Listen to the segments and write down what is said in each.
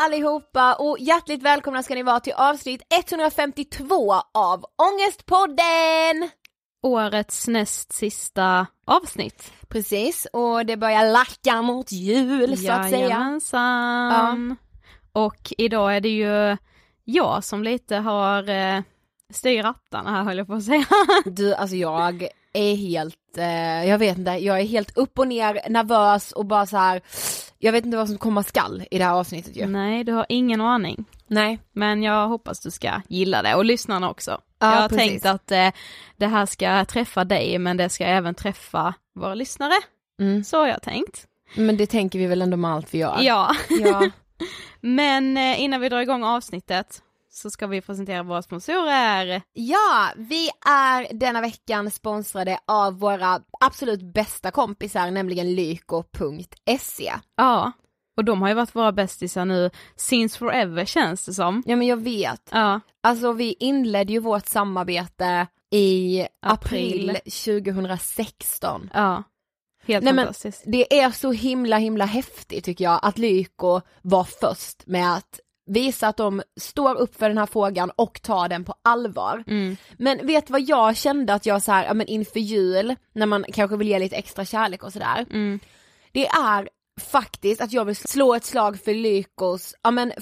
allihopa och hjärtligt välkomna ska ni vara till avsnitt 152 av Ångestpodden! Årets näst sista avsnitt. Precis, och det börjar lacka mot jul så att säga. Jajamensan. Och idag är det ju jag som lite har eh, styr rattarna här höll jag på att säga. Du, alltså jag är helt, eh, jag vet inte, jag är helt upp och ner nervös och bara så här. Jag vet inte vad som komma skall i det här avsnittet ju. Nej, du har ingen aning. Nej. Men jag hoppas du ska gilla det och lyssnarna också. Ja, jag har precis. tänkt att eh, det här ska träffa dig men det ska även träffa våra lyssnare. Mm. Så har jag tänkt. Men det tänker vi väl ändå med allt vi gör? Ja. ja. Men eh, innan vi drar igång avsnittet så ska vi presentera våra sponsorer. Ja, vi är denna veckan sponsrade av våra absolut bästa kompisar, nämligen lyko.se. Ja, och de har ju varit våra bästisar nu since forever känns det som. Ja men jag vet. Ja, Alltså vi inledde ju vårt samarbete i april, April. 2016. ja. Helt Nej, men fantastiskt. Det är så himla himla häftigt tycker jag att Lyko var först med att visa att de står upp för den här frågan och tar den på allvar. Mm. Men vet vad jag kände att jag så här, ja men inför jul, när man kanske vill ge lite extra kärlek och sådär. Mm. Det är faktiskt att jag vill slå ett slag för Lykos, ja men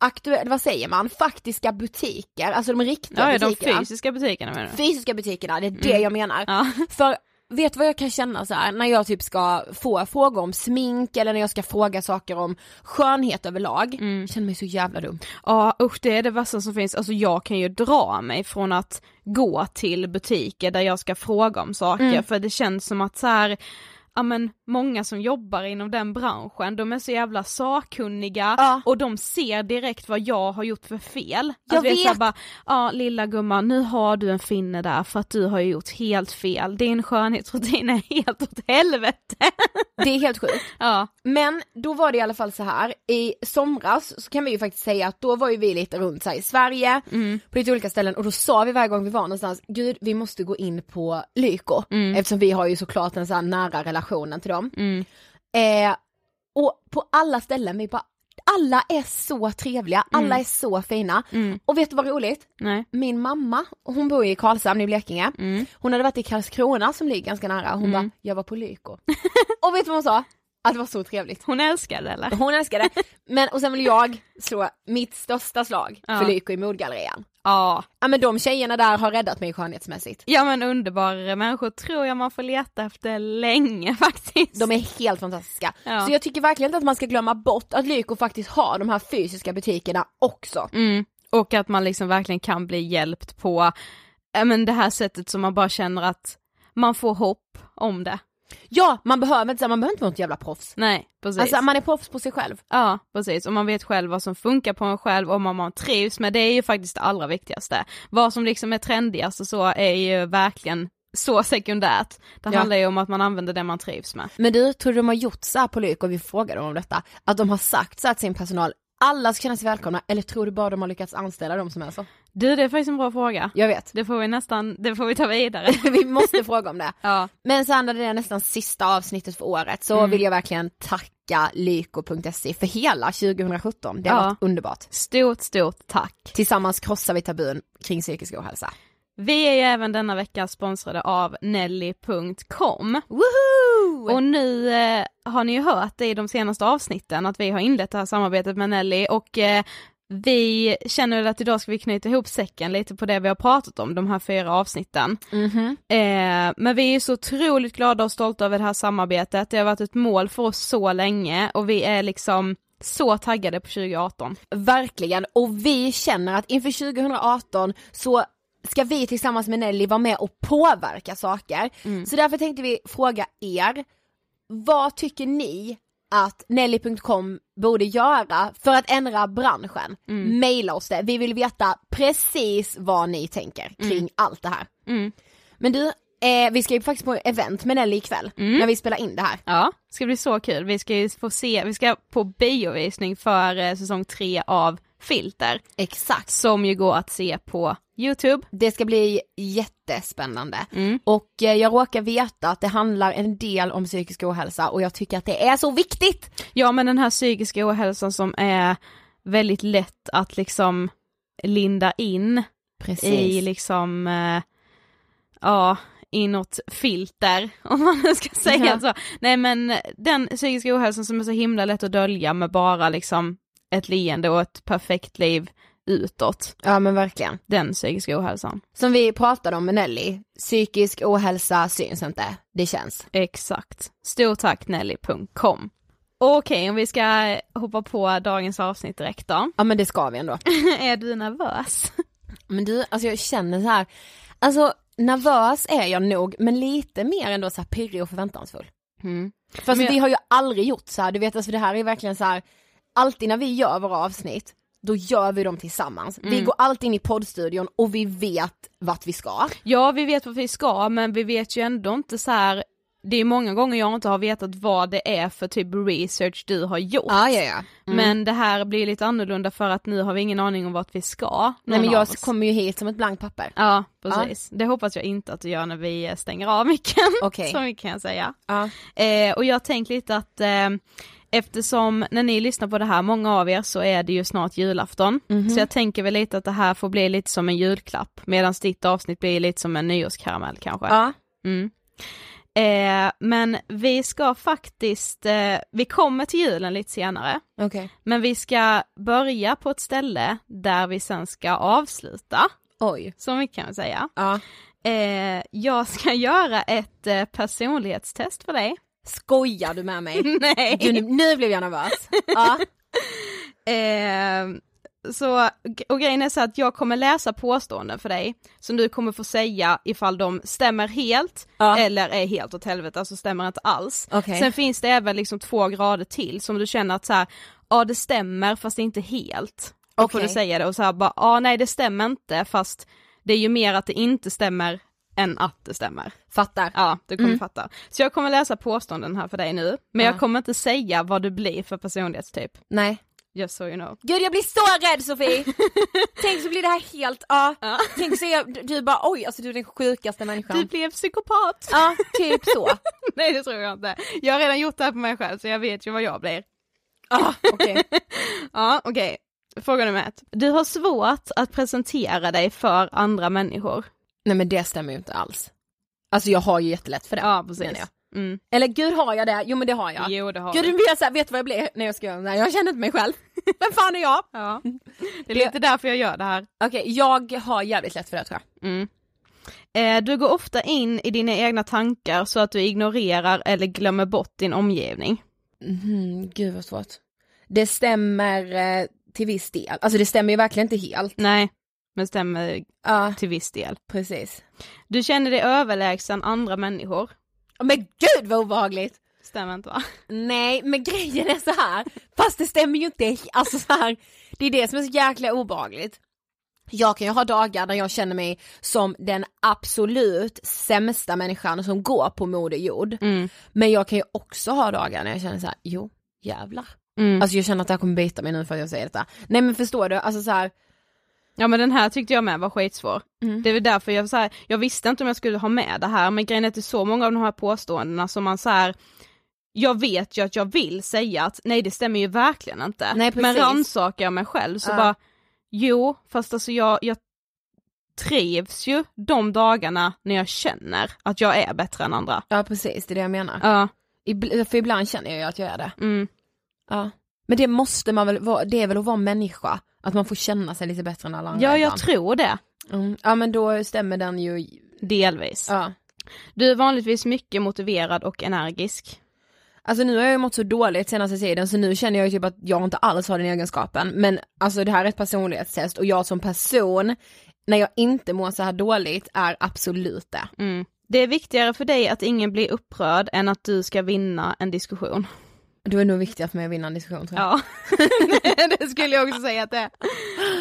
aktuella, vad säger man, faktiska butiker, alltså de riktiga Ja, ja, de butikerna. fysiska butikerna menar du? fysiska butikerna, det är det Mm. jag menar. Ja. För vet vad jag kan känna så här när jag typ ska få frågor om smink eller när jag ska fråga saker om skönhet överlag, Mm. känner mig så jävla dum. Ja usch det är det värsta som finns, alltså jag kan ju dra mig från att gå till butiker där jag ska fråga om saker Mm. för det känns som att så här, ja men många som jobbar inom den branschen, de är så jävla sakkunniga Ja. och de ser direkt vad jag har gjort för fel. Jag Att vet. bara, ja lilla gumman nu har du en finne där för att du har gjort helt fel, din skönhetsrutin är helt åt helvete. Det är helt sjukt. ja, Men då var det i alla fall så här i somras så kan vi ju faktiskt säga att då var ju vi lite runt så i Sverige, mm. på lite olika ställen och då sa vi varje gång vi var någonstans, gud vi måste gå in på Lyko, Mm. eftersom vi har ju såklart en så här nära relationen till dem. Mm. Eh, och på alla ställen, vi bara, alla är så trevliga, alla Mm. är så fina. Mm. Och vet du vad roligt? Nej. Min mamma, hon bor i Karlshamn i Blekinge, Mm. hon hade varit i Karlskrona som ligger ganska nära, hon Mm. bara, jag var på Lyko. och vet du vad hon sa? Att det var så trevligt. Hon älskar det eller? Hon älskar det. Men och sen vill jag slå mitt största slag Ja. för Lyko i modgallerian. Ja. Ja men de tjejerna där har räddat mig skönhetsmässigt. Ja men underbara människor tror jag man får leta efter länge faktiskt. De är helt fantastiska. Ja. Så jag tycker verkligen inte att man ska glömma bort att Lyko faktiskt har de här fysiska butikerna också. Mm. Och att man liksom verkligen kan bli hjälpt på, men det här sättet som man bara känner att man får hopp om det. Ja, man behöver inte, man behöver inte vara något jävla proffs. Nej, precis. Alltså man är proffs på sig själv. Ja, precis. Och man vet själv vad som funkar på en själv och om man trivs med det är ju faktiskt det allra viktigaste. Vad som liksom är trendigast och så är ju verkligen så sekundärt. Det Ja. handlar ju om att man använder det man trivs med. Men du, tror du de har gjort så här på Lyko, vi frågade dem om detta, att de har sagt så här till sin personal, alla ska känna sig välkomna, eller tror du bara de har lyckats anställa de som är så? Du, det är faktiskt en bra fråga. Jag vet, Det får vi nästan, det får vi ta vidare. vi måste fråga om det. ja. Men när det är nästan sista avsnittet för året så Mm. vill jag verkligen tacka lyko.se för hela 2017, det har Ja. varit underbart. Stort, stort tack. Tillsammans krossar vi tabun kring psykisk ohälsa. Vi är ju även denna vecka sponsrade av Nelly.com. Woho! Och nu eh, har ni ju hört det i de senaste avsnitten att vi har inlett det här samarbetet med Nelly och eh, vi känner att idag ska vi knyta ihop säcken lite på det vi har pratat om de här fyra avsnitten. Mhm. Eh, men vi är så otroligt glada och stolta över det här samarbetet. Det har varit ett mål för oss så länge och vi är liksom så taggade på 2018. Verkligen, och vi känner att inför 2018 så ska vi tillsammans med Nelly vara med och påverka saker. Så därför tänkte vi fråga er, vad tycker ni att Nelly.com borde göra för att ändra branschen? Maila oss det, vi vill veta precis vad ni tänker kring allt det här. Mm. Men du, eh, vi ska ju faktiskt på event med Nelly ikväll, när vi spelar in det här. Ja, det ska bli så kul. Vi ska ju få se, vi ska på biovisning för eh, säsong tre av Filter. Exakt. Som ju går att se på Youtube. Det ska bli jättespännande. Mm. Och eh, jag råkar veta att det handlar en del om psykisk ohälsa och jag tycker att det är så viktigt! Ja men den här psykiska ohälsan som är väldigt lätt att liksom linda in i liksom, eh, ja, i något filter om man nu ska säga Ja. så. Nej men den psykiska ohälsan som är så himla lätt att dölja med bara liksom ett leende och ett perfekt liv utåt. Ja men verkligen. Den psykiska ohälsan. Som vi pratade om med Nelly, psykisk ohälsa syns inte, det känns. Exakt. Stort tack Nelly.com. Okej, om vi ska hoppa på dagens avsnitt direkt då. Ja men det ska vi ändå. är du nervös? Men du, alltså jag känner så här, alltså nervös är jag nog men lite mer ändå så här pirrig och förväntansfull. Mm. För Men jag- vi har ju aldrig gjort så här, du vet alltså det här är verkligen så här. Alltid när vi gör våra avsnitt, då gör vi dem tillsammans. Vi går alltid in i poddstudion och vi vet vart vi ska. Ja, vi vet vad vi ska, men vi vet ju ändå inte så här. Det är många gånger jag inte har vetat vad det är för typ research du har gjort. Ja, ja, ja. Men det här blir lite annorlunda för att nu har vi ingen aning om vart vi ska. Nej men jag kommer ju hit som ett blankt papper. Ja, precis. Det hoppas jag inte att du gör när vi stänger av micken. Okej. Så mycket kan jag säga. Ja. Eh, och jag tänkte lite att eh, eftersom när ni lyssnar på det här, många av er, så är det ju snart julafton. Så jag tänker väl lite att det här får bli lite som en julklapp, medan ditt avsnitt blir lite som en nyårskaramell kanske. Ja. Mm. Eh, men vi ska faktiskt, eh, vi kommer till julen lite senare, Okej. men vi ska börja på ett ställe där vi sen ska avsluta, Oj. så mycket kan säga. Ja. Eh, jag ska göra ett eh, personlighetstest för dig. Skojar du med mig? Nej. Gud, nu, nu blev jag nervös. Ja. Eh, så, och grejen är så att jag kommer läsa påståenden för dig, som du kommer få säga ifall de stämmer helt, Ja. eller är helt åt helvete, alltså stämmer inte alls. Okej. Sen finns det även liksom två grader till, som du känner att så här, ja det stämmer fast inte helt. Då får Okej. du säga det och så här bara, ja nej det stämmer inte fast det är ju mer att det inte stämmer än att det stämmer. Fattar. Ja, du kommer Mm. fatta. Så jag kommer läsa påståenden här för dig nu, men Ja. jag kommer inte säga vad du blir för personlighetstyp. Nej. Just so you know. Gud jag blir så rädd Sofie! Tänk så blir det här helt, ja. Ja. Tänk så är du bara oj alltså du är den sjukaste människan. Du blev psykopat! Ja, typ så. Nej det tror jag inte. Jag har redan gjort det här på mig själv så jag vet ju vad jag blir. Ah, okej. Ja, okej. Fråga nummer ett. Du har svårt att presentera dig för andra människor. Nej men det stämmer ju inte alls. Alltså jag har ju jättelätt för det. Ja, precis. Mm. Eller gud har jag det? Jo men det har jag. Jo, det har Gud jag såhär, vet du vad jag blir när jag ska göra det här? Jag känner inte mig själv. Vem fan är jag? Ja. Det är lite därför jag gör det här. Okej, jag har jävligt lätt för det tror jag. Mm. Eh, du går ofta in i dina egna tankar så att du ignorerar eller glömmer bort din omgivning. Mhm, gud vad svårt. Det stämmer eh, till viss del, alltså det stämmer ju verkligen inte helt. Nej, men stämmer Ja, till viss del. precis. Du känner dig överlägsen andra människor. Men gud vad obehagligt! Stämmer inte va? Nej men grejen är så här. fast det stämmer ju inte, alltså så här. det är det som är så jäkla obehagligt. Jag kan ju ha dagar där jag känner mig som den absolut sämsta människan som går på moder jord. Mm. Men jag kan ju också ha dagar när jag känner så här: jo jävlar. Mm. Alltså jag känner att det här kommer bita mig nu för att jag säger detta. Nej men förstår du, alltså så här. Ja men den här tyckte jag med var skitsvår. Mm. Det är väl därför jag så här, jag visste inte om jag skulle ha med det här men grejen är att det är så många av de här påståendena som man så här. Jag vet ju att jag vill säga att nej det stämmer ju verkligen inte. Nej, men rannsakar jag mig själv så Ja. bara, jo fast alltså jag, jag trivs ju de dagarna när jag känner att jag är bättre än andra. Ja precis, det är det jag menar. Ja, Ibl- för ibland känner jag ju att jag är det. mm, Ja. Men det måste man väl vara, det är väl att vara människa, att man får känna sig lite bättre än alla andra ja jag ibland. tror det. mm. Ja men då stämmer den ju, Delvis. ja. Du är vanligtvis mycket motiverad och energisk. Alltså nu har jag ju mått så dåligt senaste tiden så nu känner jag ju typ att jag inte alls har den egenskapen. Men alltså det här är ett personlighetstest och jag som person, när jag inte mår så här dåligt, är absolut det. Mm. Det är viktigare för dig att ingen blir upprörd än att du ska vinna en diskussion. Det nog viktigare för mig att vinna en diskussion tror jag. Ja, det skulle jag också säga att det är.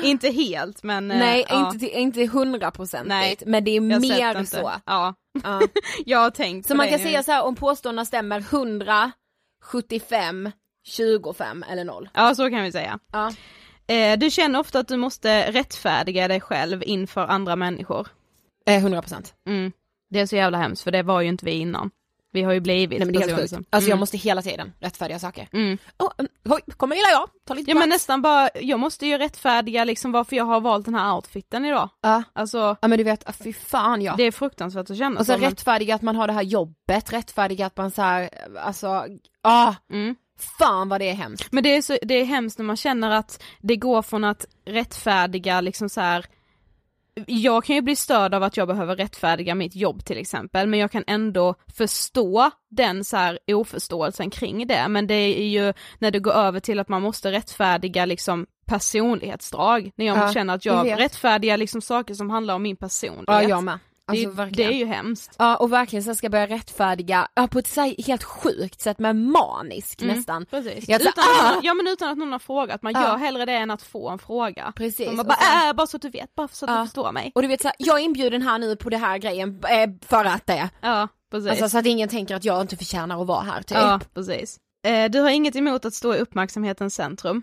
Inte helt men eh, Nej, ja. inte, till- inte hundraprocentigt, men det är mer så. Ja, Ja. jag har tänkt Så man kan nu. säga så här om påståendena stämmer 100, 75, 25 eller 0. Ja så kan vi säga. Ja. Eh, du känner ofta att du måste rättfärdiga dig själv inför andra människor. Eh, 100%. Mm. Det är så jävla hemskt för det var ju inte vi innan. Vi har ju blivit Nej men det är helt sjukt. Alltså jag Mm. måste hela tiden rättfärdiga saker. Mm. Oh, oj, kommer illa jag, ta lite Ja men nästan bara, jag måste ju rättfärdiga liksom varför jag har valt den här outfiten idag. Ja. Alltså ja men du vet, ah, fy fan ja. det är fruktansvärt att känna och så så, men- rättfärdiga att man har det här jobbet, rättfärdiga att man så här, alltså, ah, Mm. fan vad det är hemskt. Men det är, så, det är hemskt när man känner att det går från att rättfärdiga liksom så här. Jag kan ju bli störd av att jag behöver rättfärdiga mitt jobb till exempel, men jag kan ändå förstå den så här oförståelsen kring det, men det är ju när det går över till att man måste rättfärdiga liksom personlighetsdrag, när jag Ja, känner att jag jag rättfärdigar liksom saker som handlar om min personlighet. Ja jag med. Det, Alltså är- verkligen. det är ju hemskt. Ja och verkligen så ska börja rättfärdiga, ja, på ett så helt sjukt sätt, men manisk Mm. nästan. Precis. Jag Utan, ah! att, ja men utan att någon har frågat, man Ja. gör hellre det än att få en fråga. Precis. Man bara, sen- äh, bara så att du vet, bara så att Ja. du förstår mig. Och du vet så här, jag är inbjuden här nu på det här grejen eh, för att det. Ja, precis. Alltså så att ingen tänker att jag inte förtjänar att vara här typ. ja, precis. Eh, du har inget emot att stå i uppmärksamhetens centrum.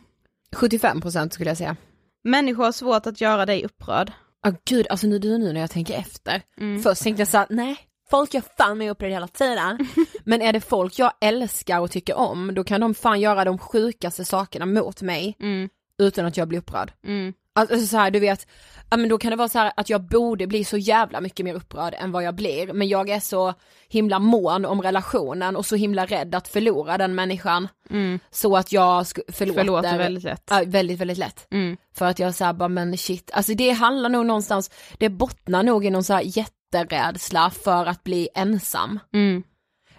75% skulle jag säga. Människor har svårt att göra dig upprörd. Ja gud, alltså nu, nu, nu när jag tänker efter. Mm. Först tänkte jag såhär, nej, folk gör fan mig upprörd hela tiden. Men är det folk jag älskar och tycker om, då kan de fan göra de sjukaste sakerna mot mig Mm, utan att jag blir upprörd. mm, Alltså så här, du vet, ja men då kan det vara så här att jag borde bli så jävla mycket mer upprörd än vad jag blir, men jag är så himla mån om relationen och så himla rädd att förlora den människan. mm. Så att jag förlåter, Förlåter väldigt lätt. Ja, väldigt, väldigt lätt. Mm. För att jag säger bara men shit, alltså det handlar nog någonstans, det bottnar nog i någon så här jätterädsla för att bli ensam. Mm.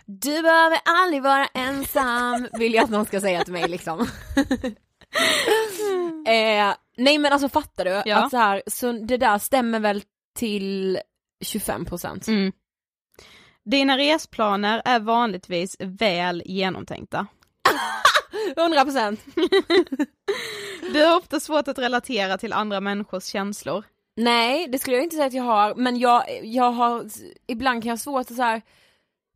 Du behöver aldrig vara ensam, vill jag att någon ska säga till mig liksom. eh, nej men alltså fattar du? Ja. Att så, här, så det där stämmer väl till 25%. Mm. Dina resplaner är vanligtvis väl genomtänkta. 100%! Du har ofta svårt att relatera till andra människors känslor. Nej, det skulle jag inte säga att jag har, men jag, jag har, ibland kan jag ha svårt att så här.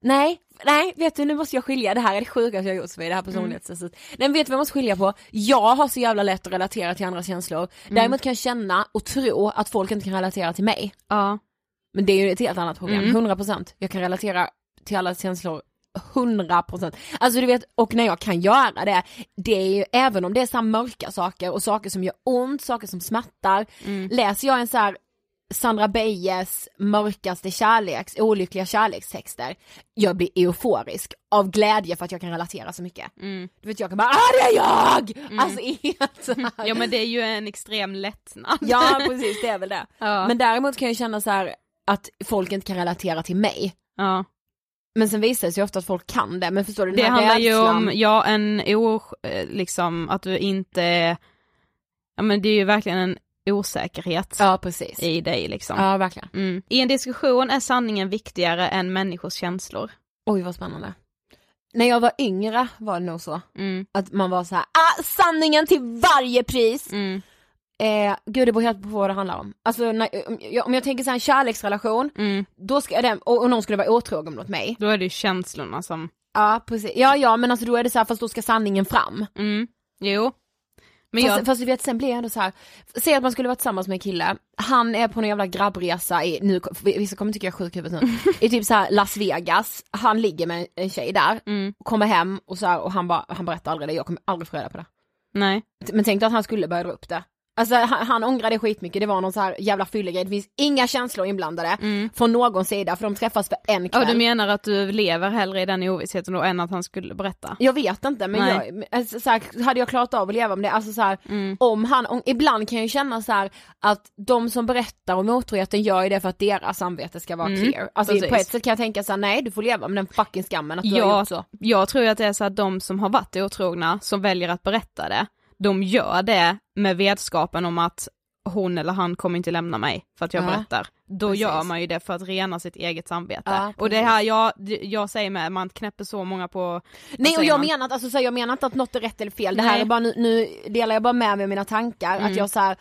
Nej, nej, vet du nu måste jag skilja, det här är det sjukaste jag gjort för mig, det här personlighetstestet. Nej men vet du vad jag måste skilja på? Jag har så jävla lätt att relatera till andras känslor, däremot kan jag känna och tro att folk inte kan relatera till mig. Ja. Men det är ju ett helt annat problem, Mm. 100%. Jag kan relatera till allas känslor 100%. Alltså du vet, och när jag kan göra det, det är ju även om det är så mörka saker och saker som gör ont, saker som smärtar. Mm. Läser jag en så här Sandra Beijes mörkaste kärleks, olyckliga kärlekstexter, jag blir euforisk av glädje för att jag kan relatera så mycket. Mm. Du vet jag kan bara ah det är jag! Alltså helt ja men det är ju en extrem lättnad. Ja precis det är väl det. ja. Men däremot kan jag känna så här att folk inte kan relatera till mig. ja. Men sen visar det sig ofta att folk kan det, men förstår du den Det handlar ju rädslan- om, ja en o, eh, liksom att du inte, ja men det är ju verkligen en osäkerhet Ja precis. i dig liksom. Ja verkligen. Mm. I en diskussion är sanningen viktigare än människors känslor. Oj vad spännande. När jag var yngre var det nog så, Mm. att man var så här, ah, sanningen till varje pris! Mm. Eh, gud det beror helt på vad det handlar om. Alltså när, om, jag, om jag tänker så här en kärleksrelation, Mm. då ska den, och, och någon skulle vara otrogen mot mig. Då är det ju känslorna som, Ja precis, ja ja men alltså då är det så här, fast då ska sanningen fram. mm. jo. Men fast, jag, fast du vet sen blir jag ändå så här. säg att man skulle vara tillsammans med en kille, han är på en jävla grabbresa i, nu, vissa kommer tycka jag är sjuk i nu, i typ så här Las Vegas, han ligger med en tjej där, mm. kommer hem och så här, och han, bara, han berättar aldrig det, jag kommer aldrig få reda på det. nej. Men tänk dig att han skulle börja dra upp det. Alltså han, han ångrade skitmycket, det var någon så här jävla fyllegrej, det finns inga känslor inblandade från någon sida för de träffas för en kväll. Ja du menar att du lever hellre i den ovissheten då än att han skulle berätta? Jag vet inte men Nej. jag, alltså, så här, hade jag klarat av att leva med det, alltså så här, Mm. om han, om, ibland kan jag ju känna så här att de som berättar om otroheten gör ju det för att deras samvete ska vara Mm, clear. Alltså precis. på ett sätt kan jag tänka så här, nej du får leva med den fucking skammen att du har Ja, gjort så. jag tror att det är så att de som har varit otrogna, som väljer att berätta det, de gör det med vetskapen om att hon eller han kommer inte lämna mig för att jag Ja, berättar. Då precis. gör man ju det för att rena sitt eget samvete. Ja, och det här, jag, jag säger med, man knäpper så många på... Nej och jag man? menar, att, alltså, så jag menar inte att något är rätt eller fel, det här är bara nu, nu delar jag bara med mig av mina tankar, Mm. att jag så här,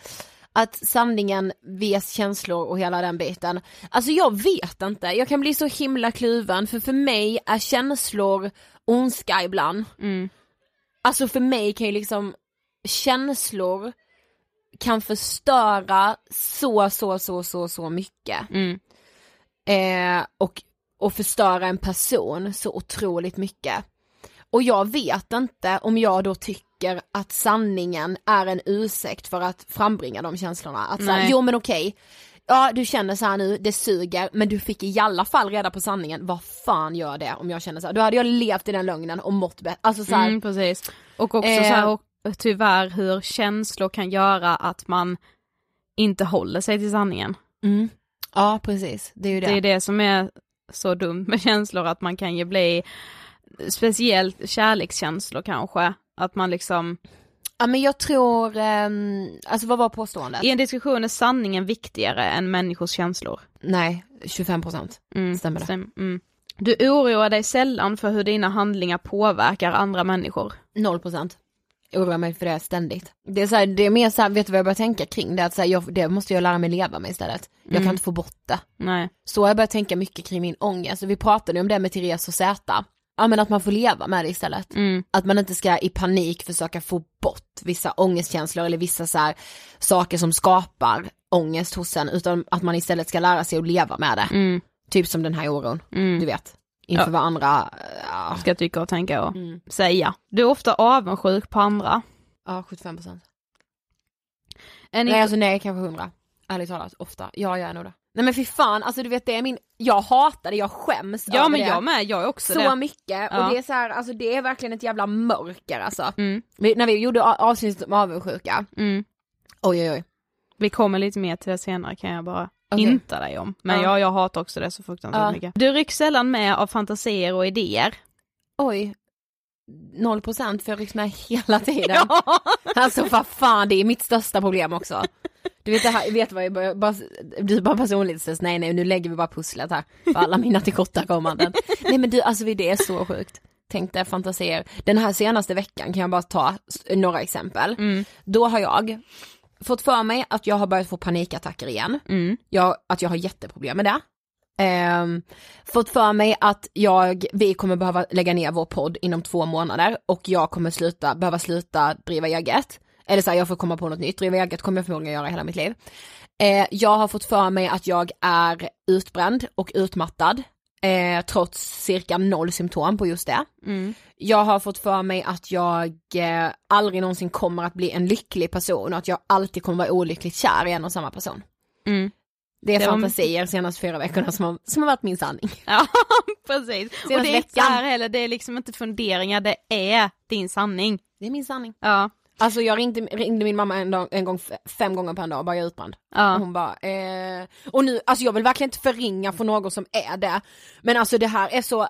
att sanningen, ves känslor och hela den biten. Alltså jag vet inte, jag kan bli så himla kluven för för mig är känslor ondska ibland. Mm. Alltså för mig kan ju liksom känslor kan förstöra så, så, så, så, så mycket. Mm. Eh, och, och förstöra en person så otroligt mycket. Och jag vet inte om jag då tycker att sanningen är en ursäkt för att frambringa de känslorna. Att Nej. jo men okej, ja du känner så här nu, det suger, men du fick i alla fall reda på sanningen, vad fan gör det om jag känner så här? Då hade jag levt i den lögnen och mått bättre, alltså så här, Mm, precis. Och också Eh. så här, och, tyvärr hur känslor kan göra att man inte håller sig till sanningen. mm. ja precis, det är ju det. Det är det som är så dumt med känslor, att man kan ju bli, speciellt kärlekskänslor kanske, att man liksom, Ja men jag tror, ehm, alltså vad var påståendet? i en diskussion är sanningen viktigare än människors känslor. Nej, 25% Mm, stämmer det. stäm- mm. Du oroar dig sällan för hur dina handlingar påverkar andra människor. 0% oroar mig för det ständigt. Det är, så här, det är mer så här, vet du vad jag börjar tänka kring det? Att så här, jag, det måste jag lära mig leva med istället. Jag Mm. kan inte få bort det. Nej. Så har jag börjat tänka mycket kring min ångest, vi pratade ju om det med Therese och Zäta. Ja men att man får leva med det istället. Mm. Att man inte ska i panik försöka få bort vissa ångestkänslor eller vissa så saker som skapar ångest hos en, utan att man istället ska lära sig att leva med det. Mm. Typ som den här oron, Mm. du vet. Inför Ja. vad andra, ja, Ska tycka och tänka och Mm. säga. Du är ofta avundsjuk på andra. ja 75%. Är ni... Nej alltså nej kanske 100. Ärligt talat, ofta. Ja jag är nog det. Nej men fy fan, alltså du vet det är min, jag hatar det, jag skäms ja över men det. jag med, jag är också så det. mycket Ja. och det är så här, alltså det är verkligen ett jävla mörker alltså. Mm. Vi, när vi gjorde avsnittet om avundsjuka, Mm. oj oj oj. Vi kommer lite mer till det senare kan jag bara Okej. hinta dig om. Men Ja. ja. jag hatar också det så fruktansvärt Ja. mycket. Du rycks sällan med av fantasier och idéer. Oj. 0% för jag rycks med hela tiden. Alltså vad fan, det är mitt största problem också. Du vet, det här, vet vad jag bara, bara, du bara personlighetsstress, nej nej nu lägger vi bara pusslet här för alla mina tillkortakommanden. nej men du, alltså det är så sjukt. Tänk dig fantasier. Den här senaste veckan kan jag bara ta några exempel. Mm. Då har jag fått för mig att jag har börjat få panikattacker igen. Mm. Jag, att jag har jätteproblem med det. Ehm, fått för mig att jag, vi kommer behöva lägga ner vår podd inom två månader och jag kommer sluta, behöva sluta driva eget. Eller så här, jag får komma på något nytt, driva eget kommer jag förmodligen göra hela mitt liv. Eh, jag har fått för mig att jag är utbränd och utmattad. Eh, trots cirka noll symptom på just det. Mm. Jag har fått för mig att jag eh, aldrig någonsin kommer att bli en lycklig person och att jag alltid kommer vara olyckligt kär i en och samma person. Mm. Det är Det var- fantasier senaste fyra veckorna som har, som har varit min sanning. Ja, precis. och det är inte veckan. så här heller, det är liksom inte funderingar, det är din sanning. Det är min sanning. Ja. Alltså jag ringde, ringde min mamma en, dag, en gång fem gånger per dag och bara jag är utbränd. Och Ja. hon bara, eh... och nu, alltså jag vill verkligen inte förringa för någon som är det. Men alltså det här är så,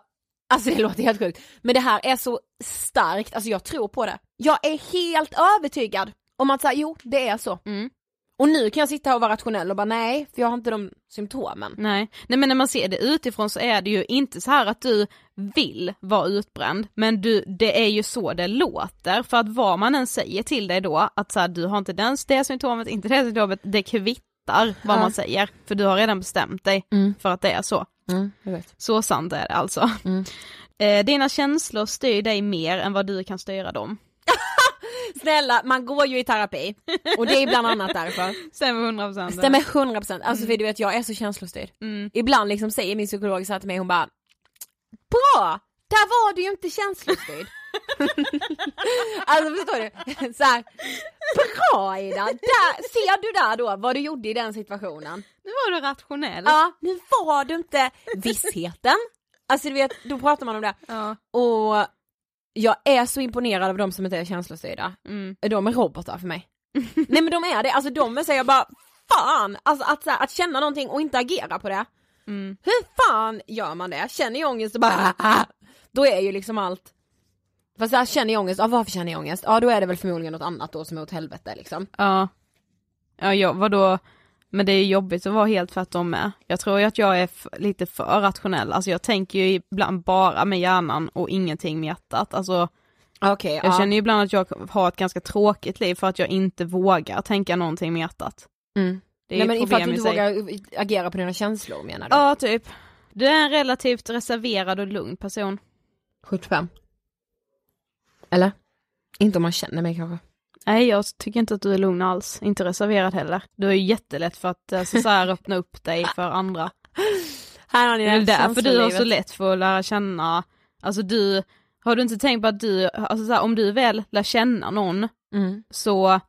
alltså det låter helt sjukt, men det här är så starkt, alltså jag tror på det. Jag är helt övertygad om att säga jo, det är så. Mm. Och nu kan jag sitta här och vara rationell och bara nej, för jag har inte de symptomen. Nej. Nej men när man ser det utifrån så är det ju inte så här att du vill vara utbränd, men du, det är ju så det låter, för att vad man än säger till dig då, att så här, du har inte den, det symptomet, inte det symptomet, det kvittar vad Ja. man säger, för du har redan bestämt dig Mm. för att det är så. Mm. Så sant är det alltså. Mm. Eh, dina känslor styr dig mer än vad du kan styra dem. Snälla, man går ju i terapi och det är bland annat därför. Stämmer 100%. Stämmer 100%, alltså för du vet jag är så känslostyrd. Mm. Ibland liksom säger min psykolog så här till mig, hon bara Bra! Där var du ju inte känslostyrd. alltså förstår du? Så här, bra Ida, där, ser du där då vad du gjorde i den situationen? Nu var du rationell. Ja, nu var du inte vissheten. Alltså du vet, då pratar man om det. Ja. Och jag är så imponerad av de som inte är känslostyrda. Mm. De är robotar för mig. Nej men de är det, alltså de är så jag bara fan, alltså att, här, att känna någonting och inte agera på det. Mm. Hur fan gör man det? Känner jag ångest och bara då är ju liksom allt Fast jag känner jag ångest, ja varför känner jag ångest? Ja då är det väl förmodligen något annat då som är åt helvete liksom. Ja. Ja, jag, vadå? Men det är jobbigt att vara helt tvärtom med. Jag tror ju att jag är lite för rationell, alltså jag tänker ju ibland bara med hjärnan och ingenting med hjärtat. Alltså Okej, jag ja. känner ju ibland att jag har ett ganska tråkigt liv för att jag inte vågar tänka någonting med hjärtat. Mm. Det är Nej men problem du inte vågar agera på dina känslor menar du? Ja, typ. Du är en relativt reserverad och lugn person. 75. Eller? Inte om man känner mig kanske. Nej, jag tycker inte att du är lugn alls. Inte reserverad heller. Du är ju jättelätt för att alltså, så här, öppna upp dig för andra. Här har ni Det är därför du har så lätt för att lära känna, alltså du, har du inte tänkt på att du, alltså så här, om du väl lär känna någon Mm. så eh,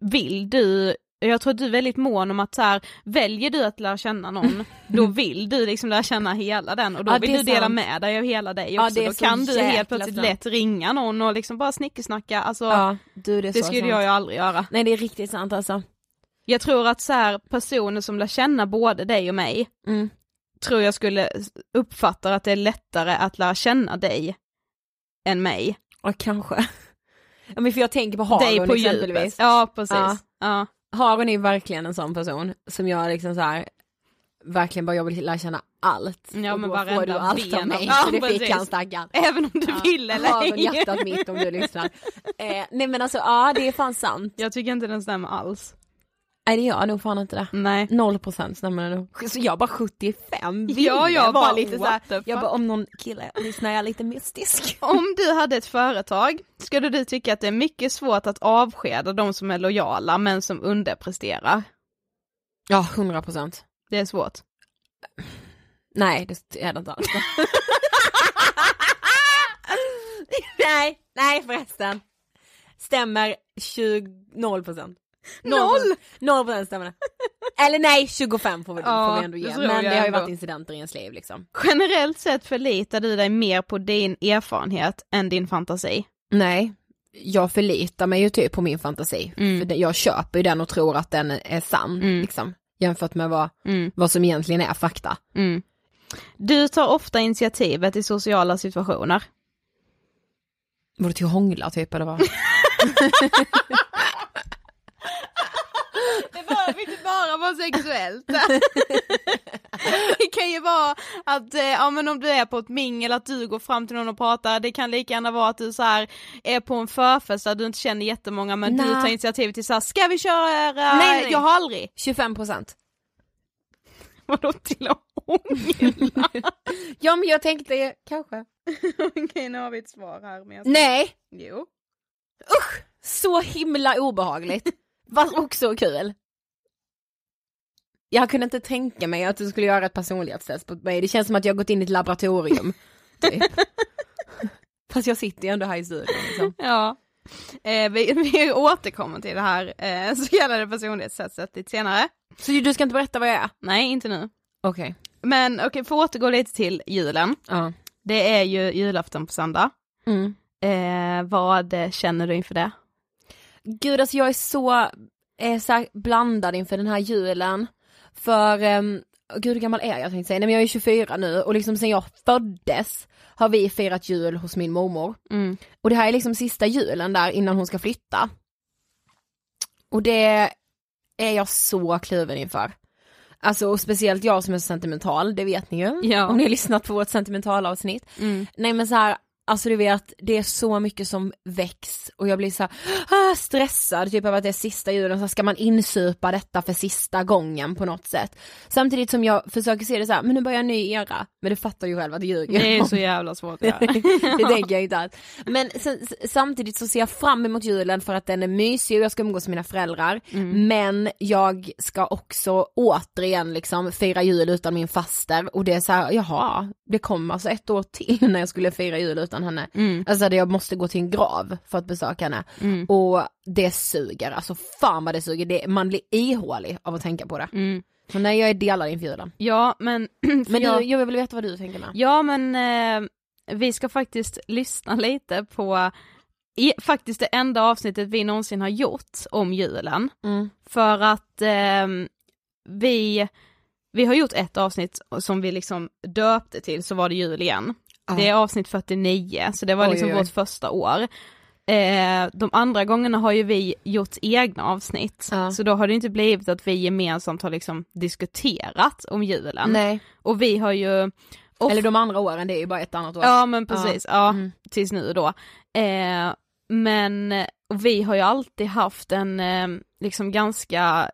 vill du, jag tror att du är väldigt mån om att så här, väljer du att lära känna någon, då vill du liksom lära känna hela den och då Ja, vill du dela sant. med dig av hela dig Ja, också, är då kan du helt plötsligt sant. lätt ringa någon och liksom bara snickesnacka, alltså Ja, du det det skulle sant. jag ju aldrig göra. Nej det är riktigt sant alltså. Jag tror att så här, personer som lär känna både dig och mig, Mm. tror jag skulle uppfatta att det är lättare att lära känna dig än mig. Ja kanske. Ja men för jag tänker på Haron exempelvis. djupet. Ja precis. Ja. Ja. Haron är verkligen en sån person som jag liksom så här verkligen bara jag vill lära känna allt. Ja, och men då får du allt av mig. så det Ja, fick han stackarn. Även om du vill eller ej. hjärtat mitt om du lyssnar. Eh, nej men alltså ja det är fan sant. Jag tycker inte den stämmer alls. Nej det gör nog fan inte det. Nej. Noll procent stämmer det nog. Så jag bara 75 ville Ja, jag var bara, lite såhär, jag bara om någon kille lyssnar jag lite mystisk. Om du hade ett företag, skulle du tycka att det är mycket svårt att avskeda de som är lojala men som underpresterar? Ja, 100 procent. Det är svårt. Nej det är det inte alls. nej, nej förresten. Stämmer 20, 0 Noll? 0 procent stämmer det. Eller nej, 25 får vi, Ja, får vi ändå det ge. tror Men det har ju varit incidenter i ens liv liksom. Generellt sett förlitar du dig mer på din erfarenhet än din fantasi. Nej, jag förlitar mig ju typ på min fantasi. Mm. För det, jag köper ju den och tror att den är sann Mm. liksom. Jämfört med vad, Mm. vad som egentligen är fakta. Mm. Du tar ofta initiativet i sociala situationer. Var det till att hångla typ eller vad? Det behöver inte bara vara sexuellt. det kan ju vara att, eh, ja men om du är på ett mingel, att du går fram till någon och pratar, det kan lika gärna vara att du så här är på en förfest där du inte känner jättemånga men du Nej. tar initiativ till så här, ska vi köra, Nej, nej. jag har aldrig. 25 procent. Vadå till att hångla? Ja men jag tänkte kanske. Okej nu har vi ett svar här. Men jag... Nej, Jo. så himla obehagligt. Fast också kul. Jag kunde inte tänka mig att du skulle göra ett personlighetstest på mig. Det känns som att jag har gått in i ett laboratorium. Typ. Fast jag sitter ju ändå här i studion liksom. Ja. Eh, vi, vi återkommer till det här eh, så kallade personlighetstestet lite senare. Så du ska inte berätta vad jag är? Nej, inte nu. Okej. Men okej, för att återgå lite till julen. Ja. Det är ju julafton på söndag. Mm. Eh, vad känner du inför det? Gud alltså jag är så, är så blandad inför den här julen. För, um, gud hur gammal är jag tänkte säga, nej men jag är 24 nu och liksom sen jag föddes har vi firat jul hos min mormor. Mm. Och det här är liksom sista julen där innan hon ska flytta. Och det är jag så kluven inför. Alltså och speciellt jag som är så sentimental, det vet ni ju. Ja. Om ni har lyssnat på vårt sentimentala-avsnitt. Mm. Nej men så här, alltså du vet, det är så mycket som väcks och jag blir så här, ah, stressad typ av att det är sista julen, så ska man insupa detta för sista gången på något sätt. Samtidigt som jag försöker se det så här, men nu börjar en ny era, men du fattar ju själv att det ljuger. Det är så jävla svårt göra. det tänker jag inte alls. Men sen, samtidigt så ser jag fram emot julen för att den är mysig och jag ska umgås med mina föräldrar. Men jag ska också återigen liksom fira jul utan min faster och det är så här, jaha, det kom alltså ett år till när jag skulle fira jul utan utan henne. Mm. Alltså jag måste gå till en grav för att besöka henne. Mm. Och det suger, alltså fan vad det suger. Det, man blir ihålig av att tänka på det. Mm. Så nej jag är delad inför julen. Ja men, Men jag, du, jag vill veta vad du tänker med. Ja men eh, vi ska faktiskt lyssna lite på i, faktiskt det enda avsnittet vi någonsin har gjort om julen. Mm. För att eh, vi, vi har gjort ett avsnitt som vi liksom döpte till så var det jul igen. Ja. Det är avsnitt 49 så det var Oj, liksom oj, vårt första år. Eh, de andra gångerna har ju vi gjort egna avsnitt, Ja. så då har det inte blivit att vi gemensamt har liksom diskuterat om julen. Nej. Och vi har ju of- Eller de andra åren, det är ju bara ett annat år. Ja men precis, ja, Mm. tills nu då. Eh, men och vi har ju alltid haft en eh, liksom ganska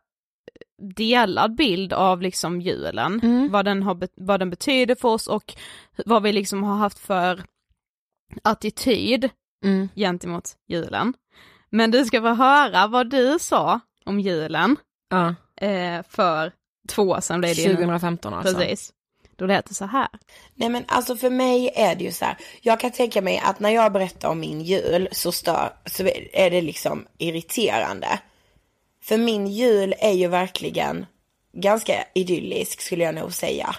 delad bild av liksom julen, Mm. vad, den har, vad den betyder för oss och vad vi liksom har haft för attityd Mm. gentemot julen. Men du ska få höra vad du sa om julen Ja. eh, för två år sedan blev det ju nu. 2015 alltså. Precis. Då lät det så här. Nej men alltså för mig är det ju så här. Jag kan tänka mig att när jag berättar om min jul så, stör, så är det liksom irriterande. För min jul är ju verkligen ganska idyllisk skulle jag nog säga.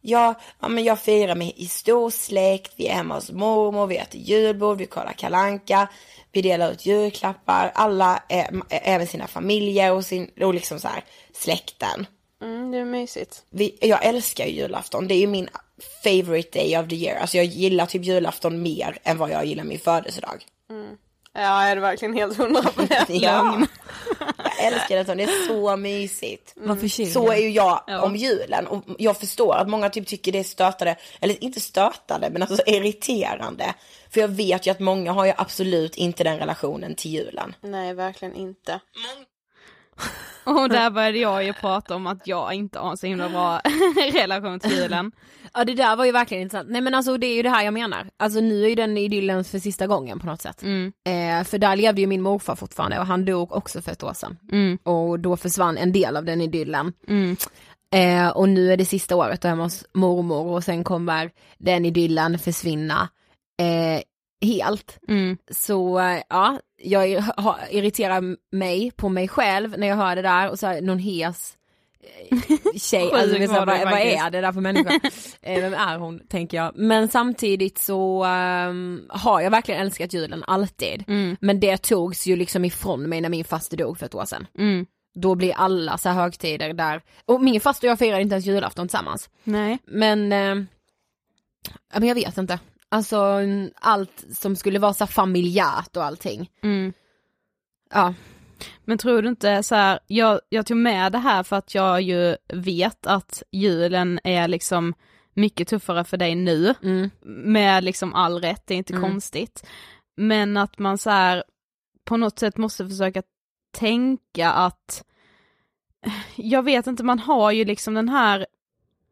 Jag, ja, men jag firar med i stor släkt, vi är hemma hos mormor, vi äter julbord, vi kollar kalanka, vi delar ut julklappar, alla är med sina familjer och, sin, och liksom så här släkten. Mm, det är mysigt. Vi, jag älskar ju julafton, det är ju min favorite day of the year. Alltså jag gillar typ julafton mer än vad jag gillar min födelsedag. Ja, är det verkligen helt hundra på det? Ja. Jag älskar det, det är så mysigt. Förkyld Så är ju jag Ja. om julen och jag förstår att många typ tycker det är stötande, eller inte stötande men alltså irriterande. För jag vet ju att många har ju absolut inte den relationen till julen. Nej, verkligen inte. Och där började jag ju prata om att jag inte har en så himla bra relation till julen. Ja det där var ju verkligen intressant. Nej men alltså det är ju det här jag menar. Alltså nu är ju den idyllen för sista gången på något sätt. Mm. Eh, för där levde ju min morfar fortfarande och han dog också för ett år sedan. Mm. Och då försvann en del av den idyllen. Mm. Eh, och nu är det sista året då hemma hos mormor och sen kommer den idyllen försvinna eh, helt. Mm. Så ja, jag irriterar mig på mig själv när jag hör det där och så här, någon hes eh, tjej, alltså, du vad, vad är det där för människa? eh, vem är hon, tänker jag. Men samtidigt så ehm, har jag verkligen älskat julen alltid. Mm. Men det togs ju liksom ifrån mig när min faster dog för ett år sedan. Mm. Då blir alla så här högtider där, och min faster och jag firade inte ens julafton tillsammans. Nej. Men, ja, men jag vet inte. Alltså allt som skulle vara så familjärt och allting. Mm. Ja. Men tror du inte så här, jag, jag tog med det här för att jag ju vet att julen är liksom mycket tuffare för dig nu, Mm. med liksom all rätt, det är inte Mm. konstigt. Men att man så här på något sätt måste försöka tänka att, jag vet inte, man har ju liksom den här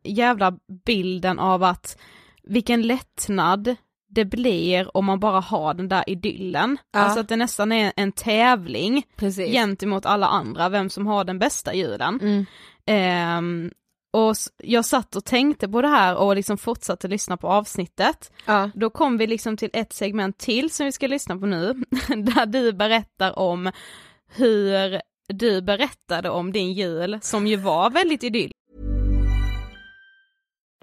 jävla bilden av att vilken lättnad det blir om man bara har den där idyllen. Ja. Alltså att det nästan är en tävling Precis. gentemot alla andra, vem som har den bästa julen. Mm. Ehm, och jag satt och tänkte på det här och liksom fortsatte lyssna på avsnittet. Ja. Då kom vi liksom till ett segment till som vi ska lyssna på nu, där du berättar om hur du berättade om din jul som ju var väldigt idyllisk.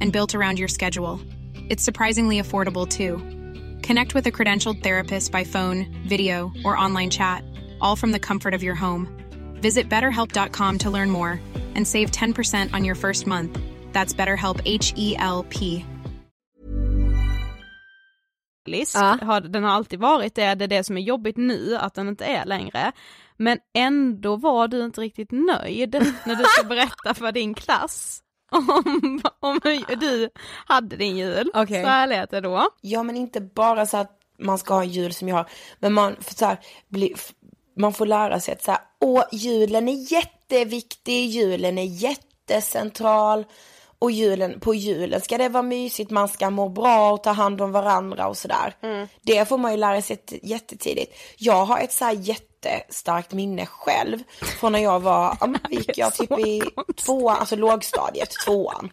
and built around your schedule. It's surprisingly affordable too. Connect with a credentialed therapist by phone, video, or online chat, all from the comfort of your home. Visit betterhelp.com to learn more and save 10% on your first month. That's BetterHelp H E L P. list, Ja. har, den har alltid varit det, det är det som är jobbigt nu, att den inte är längre. Men ändå var du inte riktigt nöjd när du ska berätta för din klass om, om hur du hade din jul. Okej. Så här lät det då. Ja men inte bara så att man ska ha en jul som jag har, men man får, så här, bli, man får lära sig att så här, åh julen är jätteviktig, julen är jättecentral och julen, på julen ska det vara mysigt, man ska må bra och ta hand om varandra och sådär. Det får man ju lära sig jätte- jättetidigt. Jag har ett så här jättestarkt minne själv från när jag var, ja, men gick jag typ i tvåan, alltså lågstadiet, tvåan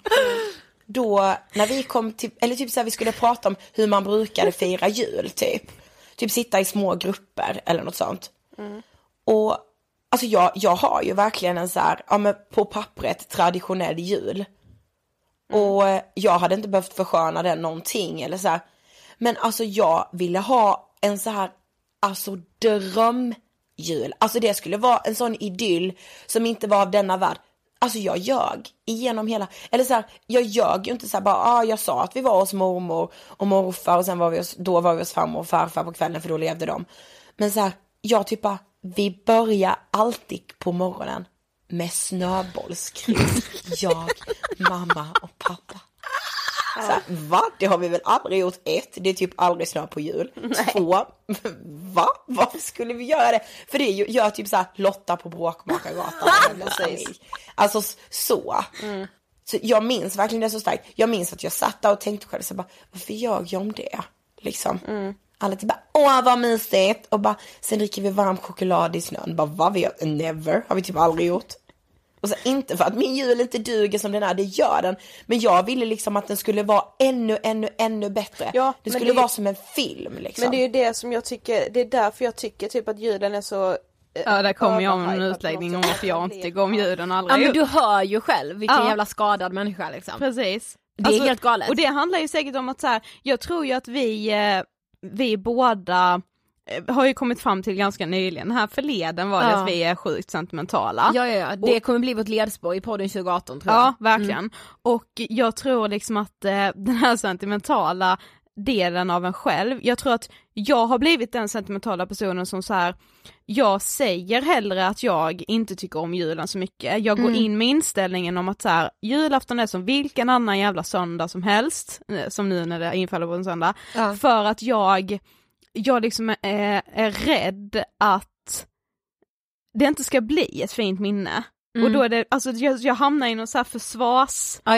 då när vi kom till, eller typ så här, vi skulle prata om hur man brukade fira jul typ. Typ sitta i små grupper eller något sånt. Och alltså jag, jag har ju verkligen en så här, ja men på pappret traditionell jul. Och jag hade inte behövt försköna den någonting eller så här. Men alltså jag ville ha en så här, alltså jul, Alltså det skulle vara en sån idyll som inte var av denna värld. Alltså jag ljög igenom hela, eller så här, jag ljög ju inte så här bara, ah, jag sa att vi var hos mormor och morfar och sen var vi hos, då var vi hos farmor och farfar på kvällen för då levde de. Men så här, jag typ bara, vi börjar alltid på morgonen med snöbollskrig, jag, mamma och. Så här, va? Det har vi väl aldrig gjort? Ett, det är typ aldrig snö på jul. Två, va? Varför skulle vi göra det? För det är ju, gör typ så här Lotta på Bråkmakargatan. eller alltså så. Så jag minns verkligen det så starkt. Jag minns att jag satt där och tänkte själv så bara, varför gör jag om det? Liksom. Alla typ bara, åh vad mysigt. Och bara, sen dricker vi varm choklad i snön. Bara, vad vi gör? Never, har vi typ aldrig gjort. Och så inte för att min jul inte duger som den är, det gör den. Men jag ville liksom att den skulle vara ännu, ännu, ännu bättre. Ja, det skulle det vara som en film liksom. Men det är ju det som jag tycker, det är därför jag tycker typ att julen är så eh, Ja, där kommer jag med en utläggning om varför jag inte tycker om ljuden Ja aldrig. men du hör ju själv vilken Ja. jävla skadad människa liksom. Precis. Det är helt galet. Och det handlar ju säkert om att så här, jag tror ju att vi, eh, vi båda har ju kommit fram till ganska nyligen, här förleden var det Ja. att vi är sjukt sentimentala. Ja, ja, ja. det kommer bli vårt ledspår i podden 2018 tror jag. Ja, verkligen. Och jag tror liksom att eh, den här sentimentala delen av en själv, jag tror att jag har blivit den sentimentala personen som så här, jag säger hellre att jag inte tycker om julen så mycket, jag går Mm. in med inställningen om att så här, julafton är som vilken annan jävla söndag som helst, eh, som nu när det infaller på en söndag, Ja. för att jag, jag liksom är, är rädd att det inte ska bli ett fint minne. Och Mm. då är det, alltså jag, jag hamnar i någon så här försvars Ja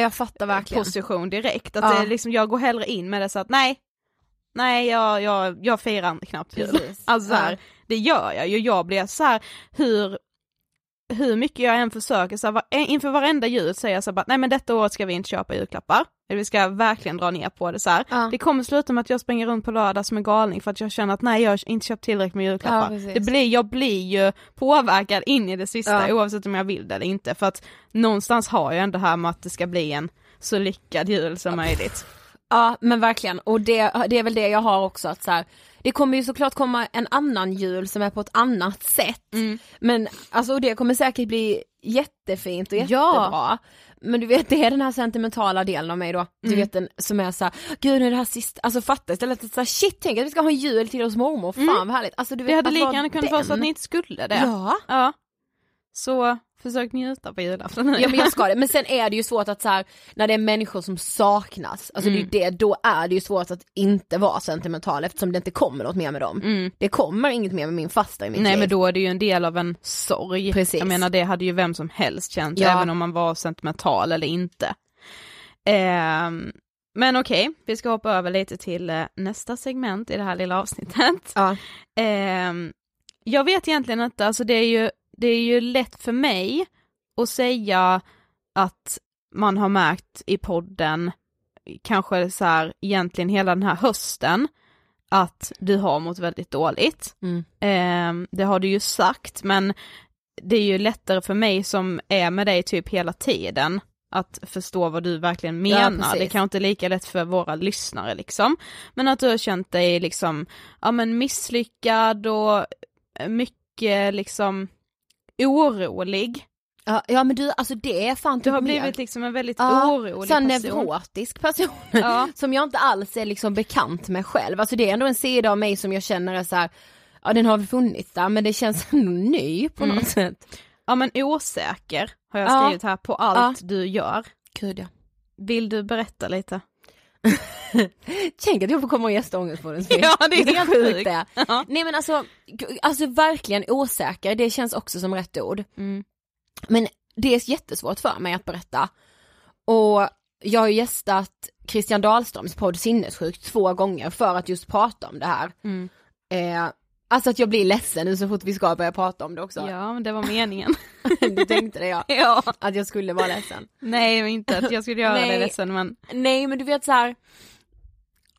direkt, att Ja. det är liksom, jag går hellre in med det så att nej, nej jag, jag, jag firar knappt jul. Precis. Alltså så här, Ja. det gör jag ju, jag blir så här hur, hur mycket jag än försöker, så här, var, inför varenda jul säger jag så här, bara, nej men detta året ska vi inte köpa julklappar, vi ska verkligen dra ner på det så. Ja. Det kommer sluta med att jag springer runt på lördag som en galning för att jag känner att nej jag har inte köpt tillräckligt med Ja, julklappar. precis. det blir, jag blir ju påverkad in i det sista Ja. oavsett om jag vill det eller inte för att någonstans har jag ändå det här med att det ska bli en så lyckad jul som möjligt. Ja men verkligen och det, det är väl det jag har också att så här, det kommer ju såklart komma en annan jul som är på ett annat sätt. Men alltså och det kommer säkert bli jättefint och Ja. jättebra. Men du vet det är den här sentimentala delen av mig då, du vet den som är såhär, gud nu är det här sista, alltså fatta istället att såhär shit tänk att vi ska ha en jul till hos mormor, fan vad härligt. Alltså du vet Det hade lika gärna kunnat vara så att ni inte skulle det. Ja. ja. Så försök njuta på julafton nu. Ja men jag ska det, men sen är det ju svårt att så här, när det är människor som saknas, alltså Mm. det är ju det, då är det ju svårt att inte vara sentimental eftersom det inte kommer något mer med dem. Det kommer inget mer med min fasta i mitt Mm. Nej liv. men då är det ju en del av en sorg. Precis. Jag menar det hade ju vem som helst känt, Ja. även om man var sentimental eller inte. Ehm, men okej, vi ska hoppa över lite till eh, nästa segment i det här lilla avsnittet. Ja. Ehm, jag vet egentligen inte, alltså det är ju, det är ju lätt för mig att säga att man har märkt i podden, kanske så här egentligen hela den här hösten, att du har mått väldigt dåligt. Mm. Ehm, det har du ju sagt, men det är ju lättare för mig som är med dig typ hela tiden att förstå vad du verkligen Ja, menar. precis. det kanske inte lika lätt för våra lyssnare liksom. Men att du har känt dig liksom, ja men misslyckad och mycket liksom orolig Ja, ja men du alltså det är fan Du typ har mer- blivit liksom en väldigt Ja, orolig person. neurotisk person. Ja. som jag inte alls är liksom bekant med själv. Alltså det är ändå en sida av mig som jag känner är så här, ja den har väl funnits där men det känns ändå ny på Mm. något sätt. Ja men osäker har jag Ja. skrivit här på allt du gör. Gud ja. Vill du berätta lite? Tänk att jag får komma och gästa Ångestpodden. Ja, det är helt sjukt sjukt. det. Ja. Nej men alltså, alltså verkligen osäker, det känns också som rätt ord. Mm. Men det är jättesvårt för mig att berätta. Och jag har gästat Christian Dahlströms podd Sinnessjukt två gånger för att just prata om det här. Mm. Eh, alltså att jag blir ledsen nu så fort vi ska börja prata om det också. Ja men det var meningen. du tänkte det ja. ja. Att jag skulle vara ledsen. Nej men inte att jag skulle göra dig ledsen men Nej men du vet så här.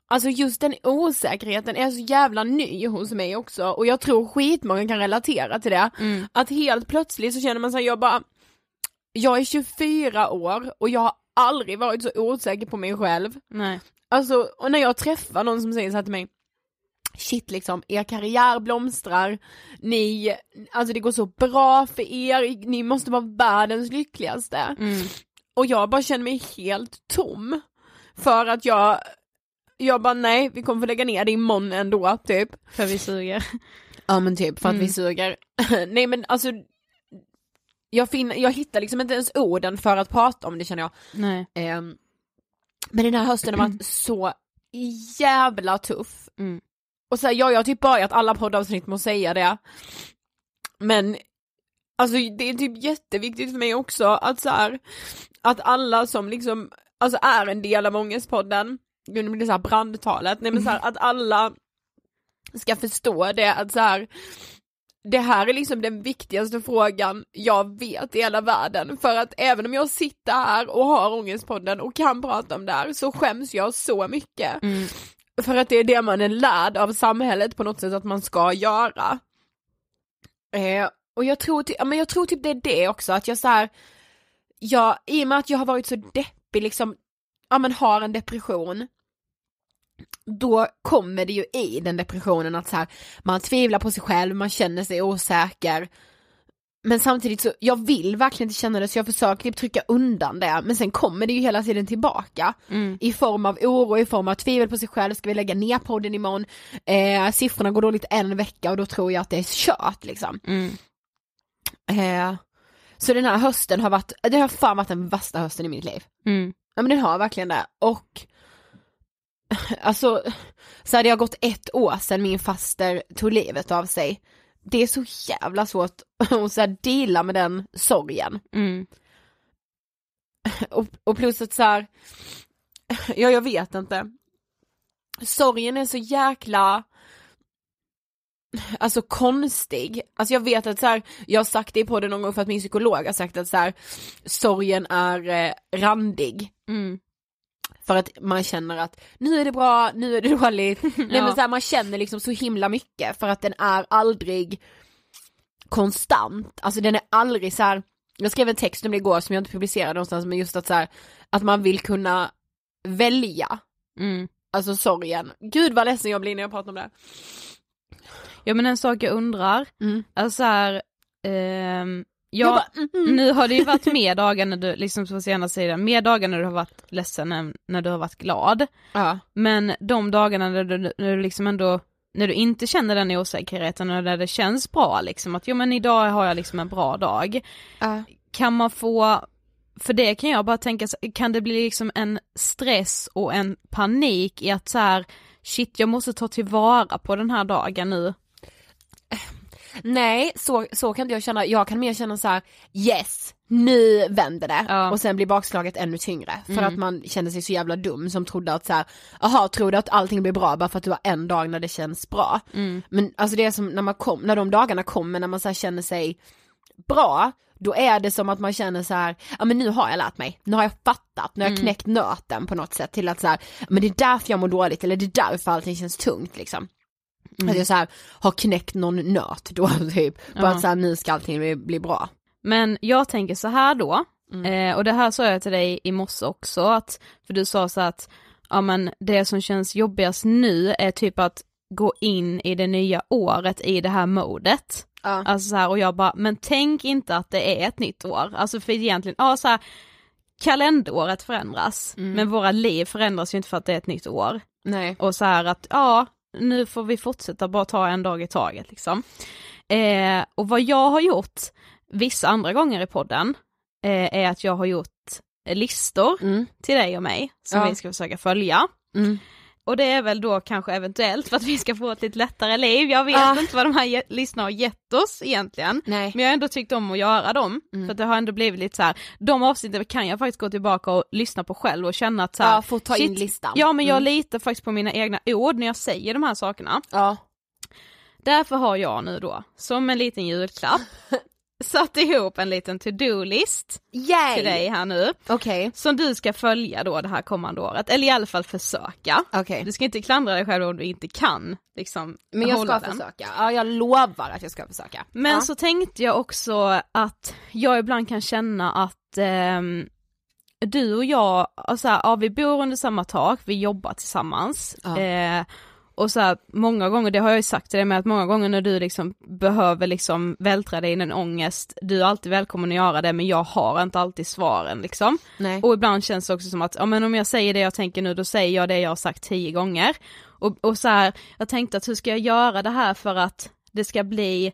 Alltså just den osäkerheten är så jävla ny hos mig också och jag tror skitmånga kan relatera till det. Mm. Att helt plötsligt så känner man sig jag bara Jag är 24 år och jag har aldrig varit så osäker på mig själv. nej. Alltså och när jag träffar någon som säger så här till mig Shit liksom, er karriär blomstrar, ni, alltså det går så bra för er, ni måste vara världens lyckligaste. Mm. Och jag bara känner mig helt tom. För att jag, jag bara nej, vi kommer få lägga ner det imorgon ändå, typ. För vi suger. Ja men typ för att Mm. vi suger. nej men alltså, jag, finner, jag hittar liksom inte ens orden för att prata om det känner jag. Nej. Ehm, men den här hösten har varit så jävla tuff. Mm. Och så här, ja, jag har typ börjat alla poddavsnitt med att säga det. Men alltså det är typ jätteviktigt för mig också att så här, att alla som liksom, alltså är en del av Ångestpodden, nu blir det så här brandtalet, nej men så här, att alla ska förstå det att så här, det här är liksom den viktigaste frågan jag vet i hela världen för att även om jag sitter här och har Ångestpodden och kan prata om det här så skäms jag så mycket. Mm. För att det är det man är lärd av samhället på något sätt att man ska göra. Eh, och jag tror, ja, men jag tror typ det är det också, att jag så här, jag, i och med att jag har varit så deppig liksom, ja men har en depression, då kommer det ju i den depressionen att så här, man tvivlar på sig själv, man känner sig osäker. Men samtidigt så, jag vill verkligen inte känna det så jag försöker typ trycka undan det, men sen kommer det ju hela tiden tillbaka. Mm. I form av oro, i form av tvivel på sig själv, ska vi lägga ner podden imorgon? Eh, siffrorna går dåligt en vecka och då tror jag att det är kört liksom. Mm. Eh, så den här hösten har varit, det har fan varit den värsta hösten i mitt liv. Mm. Ja men den har verkligen det och Alltså, så hade jag gått ett år sedan min faster tog livet av sig. Det är så jävla svårt att så här deala med den sorgen. Mm. Och, och plus att så här, ja jag vet inte. Sorgen är så jäkla Alltså konstig, alltså jag vet att så här, jag har sagt det på det någon gång för att min psykolog har sagt att så här, sorgen är eh, randig. Mm. För att man känner att nu är det bra, nu är det dåligt. Nej Ja. men så här, man känner liksom så himla mycket för att den är aldrig konstant. Alltså den är aldrig så här. jag skrev en text om det igår som jag inte publicerade någonstans men just att så här, att man vill kunna välja. Mm. Alltså sorgen. Gud vad ledsen jag blir när jag pratar om det. Ja men en sak jag undrar, Mm. alltså så här, Jag ja, bara, mm. nu har det ju varit mer dagar när du, liksom på senaste sidan, mer dagar när du har varit ledsen än när du har varit glad. Ja. Men de dagarna när du, när du liksom ändå, när du inte känner den osäkerheten och när det känns bra liksom, att jo men idag har jag liksom en bra dag. Ja. Kan man få, för det kan jag bara tänka, kan det bli liksom en stress och en panik i att så här, shit jag måste ta tillvara på den här dagen nu. Nej, så, så kan inte jag känna, jag kan mer känna så här: yes, nu vänder det. Ja. Och sen blir bakslaget ännu tyngre. För Mm. att man känner sig så jävla dum som trodde att så här, jaha tror du att allting blir bra bara för att du har en dag när det känns bra? Mm. Men alltså det är som när man kom, när de dagarna kommer när man så här känner sig bra, då är det som att man känner så här, ja men nu har jag lärt mig, nu har jag fattat, nu har jag Mm. knäckt nöten på något sätt till att så här, men det är därför jag mår dåligt eller det är därför allting känns tungt liksom. Mm. Att jag så här, har knäckt någon nöt då typ, bara Ja. att så här, nu ska allting bli, bli bra. Men jag tänker så här då, Mm. eh, och det här sa jag till dig i morse också, att, för du sa så att, ja men det som känns jobbigast nu är typ att gå in i det nya året i det här modet. Ja. Alltså så här, och jag bara, men tänk inte att det är ett nytt år. Alltså för egentligen, ja så här, kalenderåret förändras, Mm. men våra liv förändras ju inte för att det är ett nytt år. Nej. Och så här att, ja, nu får vi fortsätta bara ta en dag i taget liksom. Eh, och vad jag har gjort vissa andra gånger i podden, eh, är att jag har gjort listor Mm. till dig och mig, som Ja. vi ska försöka följa. Mm. Och det är väl då kanske eventuellt för att vi ska få ett lite lättare liv, jag vet Ja. inte vad de här listorna har gett oss egentligen. Nej. Men jag har ändå tyckt om att göra dem, Mm. för det har ändå blivit lite så här. de avsnitten kan jag faktiskt gå tillbaka och lyssna på själv och känna att så här, Ja, få ta in shit, listan. Ja men jag Mm. litar faktiskt på mina egna ord när jag säger de här sakerna. Ja. Därför har jag nu då, som en liten julklapp, satt ihop en liten to-do-list till dig här nu. Okej. Som du ska följa då det här kommande året, eller i alla fall försöka. Okej. Du ska inte klandra dig själv om du inte kan liksom Men jag ska den. försöka. Ja, jag lovar att jag ska försöka. Men ja. så tänkte jag också att jag ibland kan känna att ehm, du och jag, alltså, ja, vi bor under samma tak, vi jobbar tillsammans. Ja. Eh, och så här, många gånger, det har jag ju sagt till dig med att många gånger när du liksom behöver liksom vältra dig in en ångest, du är alltid välkommen att göra det men jag har inte alltid svaren liksom. Nej. Och ibland känns det också som att, ja men om jag säger det jag tänker nu då säger jag det jag har sagt tio gånger. Och, och så här, jag tänkte att hur ska jag göra det här för att det ska bli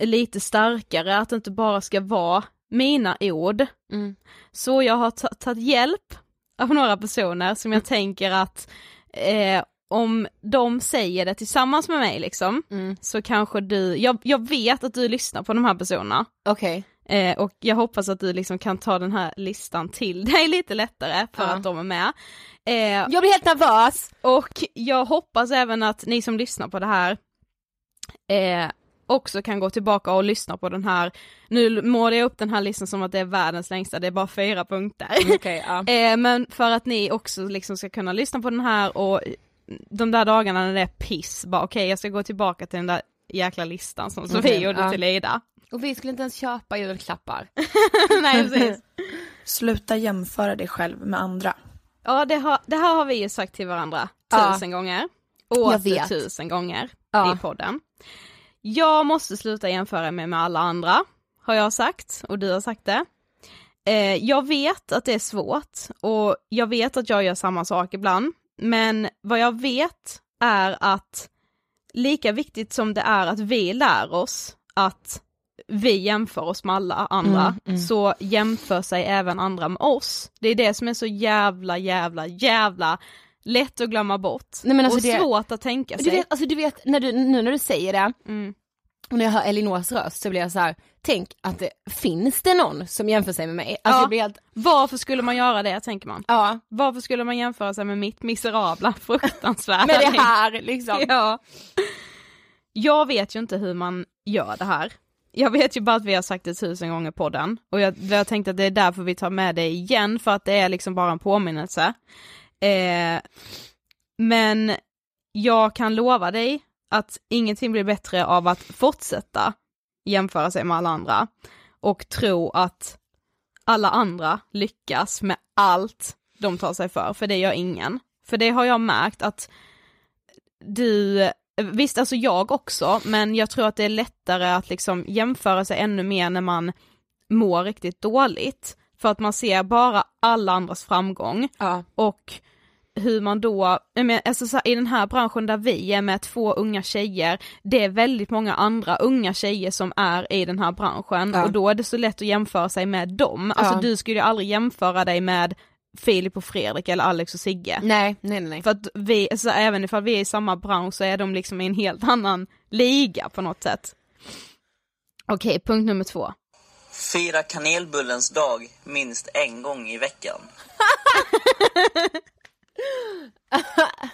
lite starkare, att det inte bara ska vara mina ord. Mm. Så jag har ta- tagit hjälp av några personer som jag tänker att eh, om de säger det tillsammans med mig liksom, Mm. så kanske du, jag, jag vet att du lyssnar på de här personerna. Okej. Eh, och jag hoppas att du liksom kan ta den här listan till dig lite lättare för Ja. att de är med. Eh, Jag blir helt nervös! och jag hoppas även att ni som lyssnar på det här eh, också kan gå tillbaka och lyssna på den här, nu målar jag upp den här listan som att det är världens längsta, det är bara fyra punkter. Okej, ja. Eh, men för att ni också liksom ska kunna lyssna på den här och de där dagarna när det är piss, bara okej jag ska gå tillbaka till den där jäkla listan som Sofie Okej, gjorde ja. till Ida. Och vi skulle inte ens köpa julklappar. Nej precis. Sluta jämföra dig själv med andra. Ja det, har, det här har vi ju sagt till varandra Ja. tusen gånger. Jag Åter tusen gånger Ja. i podden. Jag måste sluta jämföra mig med alla andra, har jag sagt, och du har sagt det. Eh, jag vet att det är svårt, och jag vet att jag gör samma sak ibland, men vad jag vet är att lika viktigt som det är att vi lär oss att vi jämför oss med alla andra, Mm, mm. så jämför sig även andra med oss. Det är det som är så jävla, jävla, jävla lätt att glömma bort. Nej, alltså och det- svårt att tänka sig. Du vet, alltså du vet, när du, nu när du säger det, Mm. Och när jag hör Elinors röst så blir jag så här: tänk att det, finns det någon som jämför sig med mig? Alltså Ja. blir helt, Varför skulle man göra det, tänker man? ja, Varför skulle man jämföra sig med mitt miserabla, fruktansvärda med det här liksom. Ja. Jag vet ju inte hur man gör det här. Jag vet ju bara att vi har sagt det tusen gånger på den och jag, jag tänkte att det är därför vi tar med det igen för att det är liksom bara en påminnelse. Eh, men jag kan lova dig att ingenting blir bättre av att fortsätta jämföra sig med alla andra och tro att alla andra lyckas med allt de tar sig för, för det gör ingen. För det har jag märkt att du, visst alltså jag också, men jag tror att det är lättare att liksom jämföra sig ännu mer när man mår riktigt dåligt. För att man ser bara alla andras framgång Ja. och hur man då, alltså så här, i den här branschen där vi är med två unga tjejer, det är väldigt många andra unga tjejer som är i den här branschen Ja. och då är det så lätt att jämföra sig med dem. Alltså Ja. du skulle ju aldrig jämföra dig med Filip och Fredrik eller Alex och Sigge. Nej, nej, nej. För att vi, alltså även ifall vi är i samma bransch så är de liksom i en helt annan liga på något sätt. Okej, punkt nummer två. Fira kanelbullens dag minst en gång i veckan.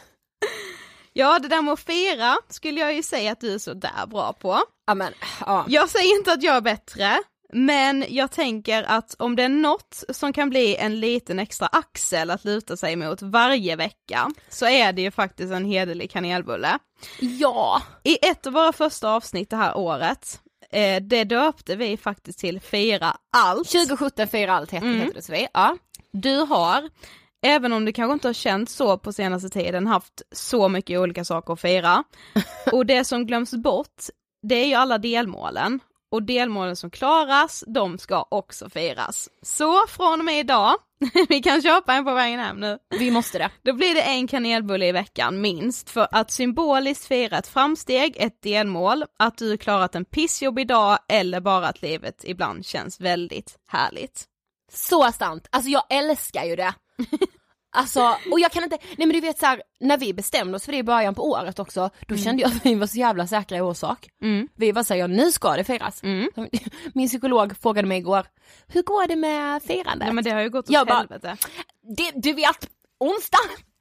Ja, det där med att fira skulle jag ju säga att du är så där bra på. Ja men, ja. Jag säger inte att jag är bättre, men jag tänker att om det är något som kan bli en liten extra axel att luta sig mot varje vecka, så är det ju faktiskt en hederlig kanelbulle. Ja. I ett av våra första avsnitt det här året, eh, det döpte vi faktiskt till Fira allt. 2017 Fira allt heter, Mm. heter det Sofie. Ja. Du har, även om det kanske inte har känts så på senaste tiden, haft så mycket olika saker att fira. Och det som glöms bort det är ju alla delmålen och delmålen som klaras, de ska också firas. Så från och med idag, vi kan köpa en på vägen hem nu. Vi måste det. Då blir det en kanelbulle i veckan minst för att symboliskt fira ett framsteg, ett delmål, att du klarat en pissjobbig dag eller bara att livet ibland känns väldigt härligt. Så sant, alltså jag älskar ju det. Alltså, och jag kan inte, nej men du vet så här, när vi bestämde oss för det i början på året också, då Mm. kände jag att vi var så jävla säkra i vår sak. Vi var såhär, ja nu ska det firas. Mm. Min psykolog frågade mig igår, hur går det med firandet? Ja men det har ju gått åt Jag bara, helvete. det, du vet, onsdag,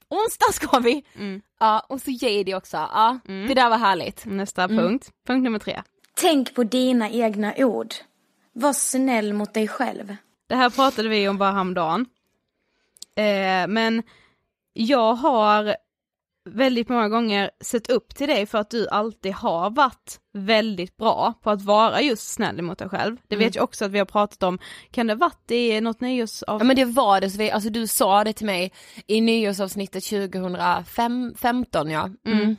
onsdag ska vi. Mm. Ja, och så det också, ja, det där var härligt. Nästa Mm. punkt, punkt nummer tre. Tänk på dina egna ord. Var snäll mot dig själv. Det här pratade vi om bara häromdagen. Eh, men jag har väldigt många gånger sett upp till dig för att du alltid har varit väldigt bra på att vara just snäll mot dig själv. Det Mm. vet jag också att vi har pratat om, kan det ha varit i något nyårsavsnitt? Ja men det var det, så vi, alltså du sa det till mig i nyårsavsnittet 2015 ja. Mm.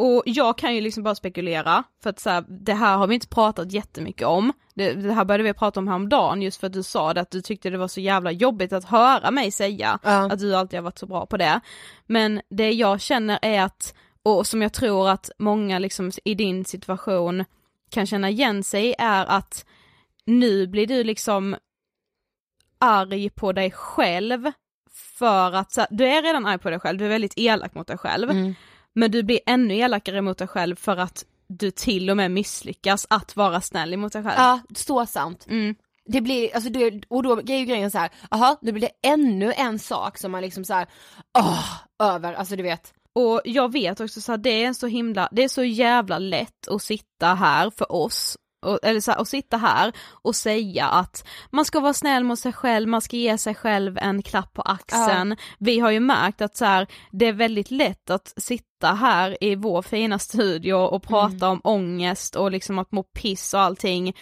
Och jag kan ju liksom bara spekulera, för att så här, det här har vi inte pratat jättemycket om. Det, det här började vi prata om häromdagen just för att du sa det att du tyckte det var så jävla jobbigt att höra mig säga att du alltid har varit så bra på det. Men det jag känner är att, och som jag tror att många liksom i din situation kan känna igen sig är att nu blir du liksom arg på dig själv för att, så här, du är redan arg på dig själv, du är väldigt elak mot dig själv. Mm. Men du blir ännu elakare mot dig själv för att du till och med misslyckas att vara snäll mot dig själv. Ja, så sant. Mm. Det blir, alltså det, och då är ju grejen så här, aha, då blir det ännu en sak som man liksom så här, åh, över, alltså du vet. Och jag vet också så att det är så himla, det är så jävla lätt att sitta här för oss och, eller så här, att sitta här och säga att man ska vara snäll mot sig själv, man ska ge sig själv en klapp på axeln. Vi har ju märkt att så här, det är väldigt lätt att sitta här i vår fina studio och prata om ångest och liksom att må piss och allting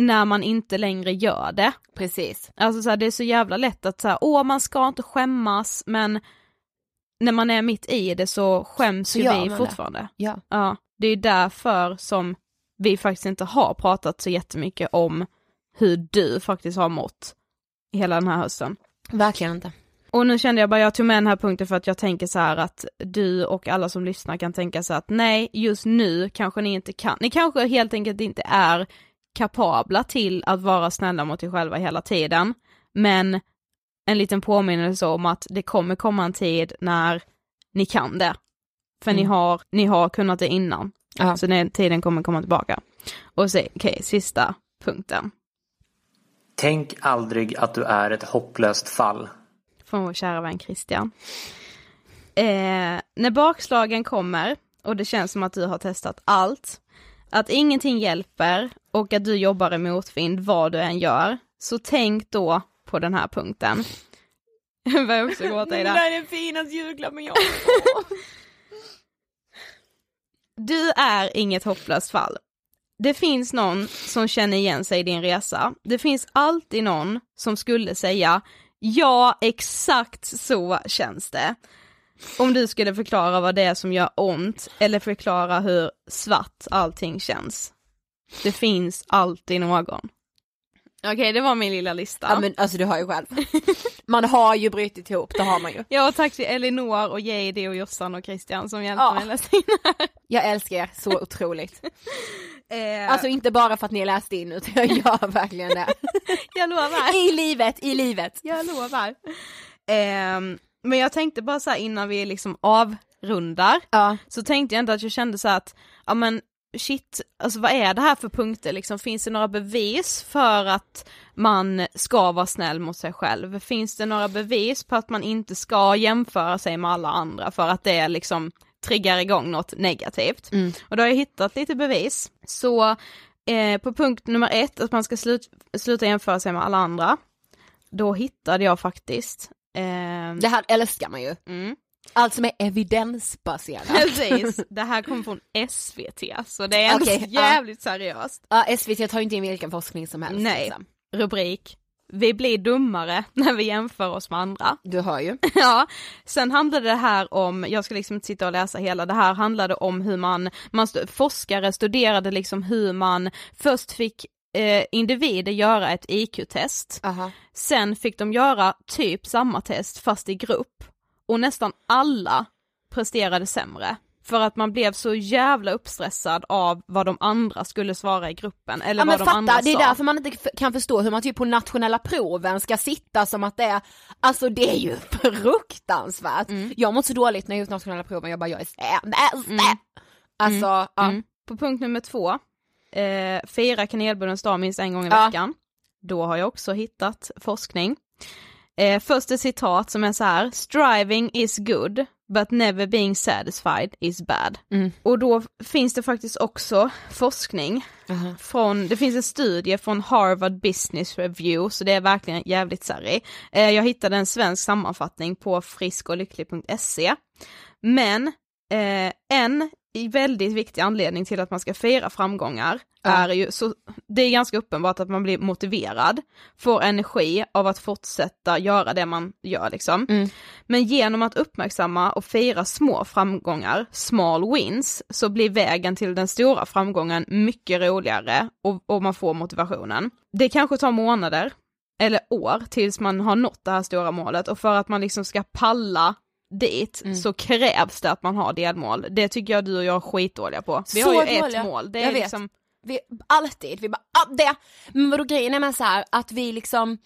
när man inte längre gör det. Precis. Alltså så här, det är så jävla lätt att säga, åh man ska inte skämmas men när man är mitt i det så skäms Så ju vi man det. fortfarande. Ja. Ja, det är därför som vi faktiskt inte har pratat så jättemycket om hur du faktiskt har mått hela den här hösten. Verkligen inte. Och nu kände jag bara, jag tog med den här punkten för att jag tänker så här att du och alla som lyssnar kan tänka så att nej, just nu kanske ni inte kan, ni kanske helt enkelt inte är kapabla till att vara snälla mot er själva hela tiden, men en liten påminnelse om att det kommer komma en tid när ni kan det. För ni, Mm. har, ni har kunnat det innan. Ja. Så den tiden kommer komma tillbaka. Och så, okej, sista punkten. Tänk aldrig att du är ett hopplöst fall. från vår kära vän Christian. Eh, när bakslagen kommer och det känns som att du har testat allt, att ingenting hjälper och att du jobbar i motvind vad du än gör, så tänk då på den här punkten. Jag också gråta i det. är den finaste julklappen jag Du är inget hopplöst fall. Det finns någon som känner igen sig i din resa. Det finns alltid någon som skulle säga ja, exakt så känns det. Om du skulle förklara vad det är som gör ont eller förklara hur svart allting känns. Det finns alltid någon. Okej, det var min lilla lista. Ja men alltså du har ju själv. Man har ju brutit ihop, det har man ju. Ja, och tack till Elinor och Jade och Jossan och Christian som hjälpte Ja. mig att läsa in här. Jag älskar er så otroligt. Eh, Alltså inte bara för att ni har läst in utan jag gör verkligen det. jag lovar. I livet, i livet. Jag lovar. Ehm, men jag tänkte bara så innan vi liksom avrundar, Ja. så tänkte jag ändå att jag kände så att, ja men shit, alltså vad är det här för punkter liksom? Finns det några bevis för att man ska vara snäll mot sig själv? Finns det några bevis på att man inte ska jämföra sig med alla andra för att det liksom triggar igång något negativt? Mm. Och då har jag hittat lite bevis. Så eh, på punkt nummer ett, att man ska slut, sluta jämföra sig med alla andra, då hittade jag faktiskt ehm, Det här älskar man ju. Mm. Allt som är evidensbaserat. Precis, det här kom från SVT, så det är ändå Okej, ja. jävligt seriöst. Ja SVT tar ju inte in vilken forskning som helst. Nej. Liksom. Rubrik, vi blir dummare när vi jämför oss med andra. Du hör ju. ja, sen handlade det här om, jag ska liksom inte sitta och läsa hela, det här handlade om hur man, man forskare studerade liksom hur man först fick eh, individer göra ett IQ-test, sen fick de göra typ samma test fast i grupp och nästan alla presterade sämre. För att man blev så jävla uppstressad av vad de andra skulle svara i gruppen, eller ja, men vad de fatta, andra det är därför man inte kan förstå hur man typ på nationella proven ska sitta som att det är, alltså det är ju fruktansvärt. Mm. Jag mått så dåligt när jag gjort nationella proven, jag bara jag är sämst. Mm. Alltså, Mm. ja. Mm. På punkt nummer två, eh, fira kanelbullens dag minst en gång i Ja. veckan. Då har jag också hittat forskning. Eh, först ett citat som är så här, striving is good, but never being satisfied is bad. Mm. Och då finns det faktiskt också forskning från, det finns en studie från Harvard Business Review, så det är verkligen jävligt sarrig. Eh, jag hittade en svensk sammanfattning på friskolycklig.se. Men eh, en väldigt viktig anledning till att man ska fira framgångar är ju, så det är ganska uppenbart att man blir motiverad, får energi av att fortsätta göra det man gör liksom. Men genom att uppmärksamma och fira små framgångar, small wins, så blir vägen till den stora framgången mycket roligare och, och man får motivationen. Det kanske tar månader eller år tills man har nått det här stora målet och för att man liksom ska palla dit så krävs det att man har delmål. Det tycker jag du och jag är skitdåliga på. Vi Så har ju dåliga. ett mål, det Jag är vet. liksom Vi, alltid, vi bara, ah, det. Men vadå grejen är med så här att vi liksom,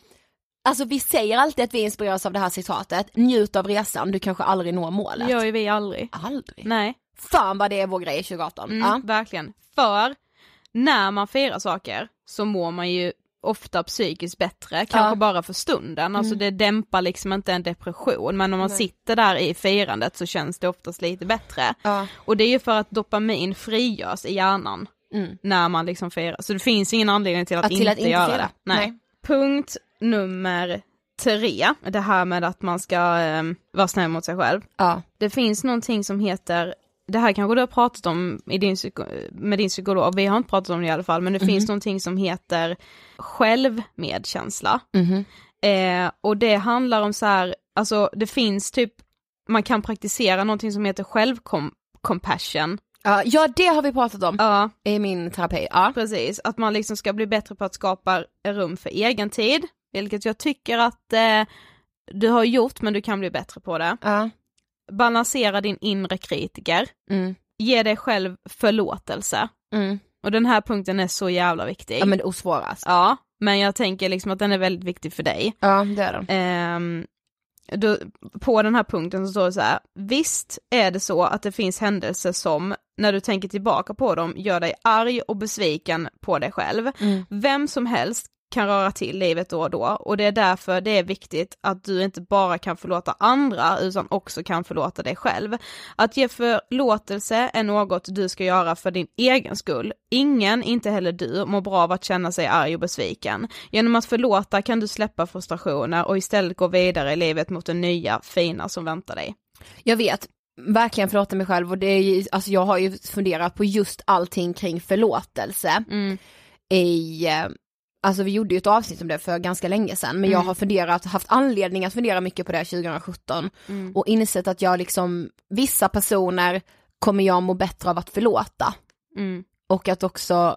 alltså vi säger alltid att vi inspireras av det här citatet, njut av resan, du kanske aldrig når målet. Gör ju vi aldrig. Aldrig? Nej. Fan vad det är vår grej 2018. Mm, Ja. Verkligen. För när man firar saker så mår man ju ofta psykiskt bättre, kanske Ja. bara för stunden, alltså Mm. det dämpar liksom inte en depression, men om man Nej. sitter där i firandet så känns det oftast lite bättre. Ja. Och det är ju för att dopamin frigörs i hjärnan Mm. när man liksom firar, så det finns ingen anledning till att, Att till inte, att inte göra fira. det. Nej. Nej. Punkt nummer tre, det här med att man ska eh, vara snäll mot sig själv. Ja. Det finns någonting som heter, det här kanske du har pratat om i din med din psykolog, vi har inte pratat om det i alla fall, men det Mhm. finns någonting som heter självmedkänsla. Mhm. Eh, och det handlar om så här, alltså det finns typ, man kan praktisera någonting som heter självcompassion. Ja, ja det har vi pratat om ja. i min terapi. Ja. Precis, att man liksom ska bli bättre på att skapa rum för egen tid, vilket jag tycker att eh, du har gjort men du kan bli bättre på det. Ja. Balansera din inre kritiker, Mm. ge dig själv förlåtelse. Mm. Och den här punkten är så jävla viktig. Ja men det är osvårast. Ja, men jag tänker liksom att den är väldigt viktig för dig. Ja det är den. Ehm, då, på den här punkten så står det så här, visst är det så att det finns händelser som, när du tänker tillbaka på dem, gör dig arg och besviken på dig själv. Mm. Vem som helst kan röra till livet då och då och det är därför det är viktigt att du inte bara kan förlåta andra utan också kan förlåta dig själv. Att ge förlåtelse är något du ska göra för din egen skull. Ingen, inte heller du, mår bra av att känna sig arg och besviken. Genom att förlåta kan du släppa frustrationer och istället gå vidare i livet mot det nya, fina som väntar dig. Jag vet, verkligen förlåta mig själv och det är ju, alltså jag har ju funderat på just allting kring förlåtelse. Mm. I, eh, alltså vi gjorde ju ett avsnitt om det för ganska länge sedan men jag Mm. har funderat, haft anledning att fundera mycket på det 2017 Mm. och insett att jag liksom, vissa personer kommer jag må bättre av att förlåta. Mm. Och att också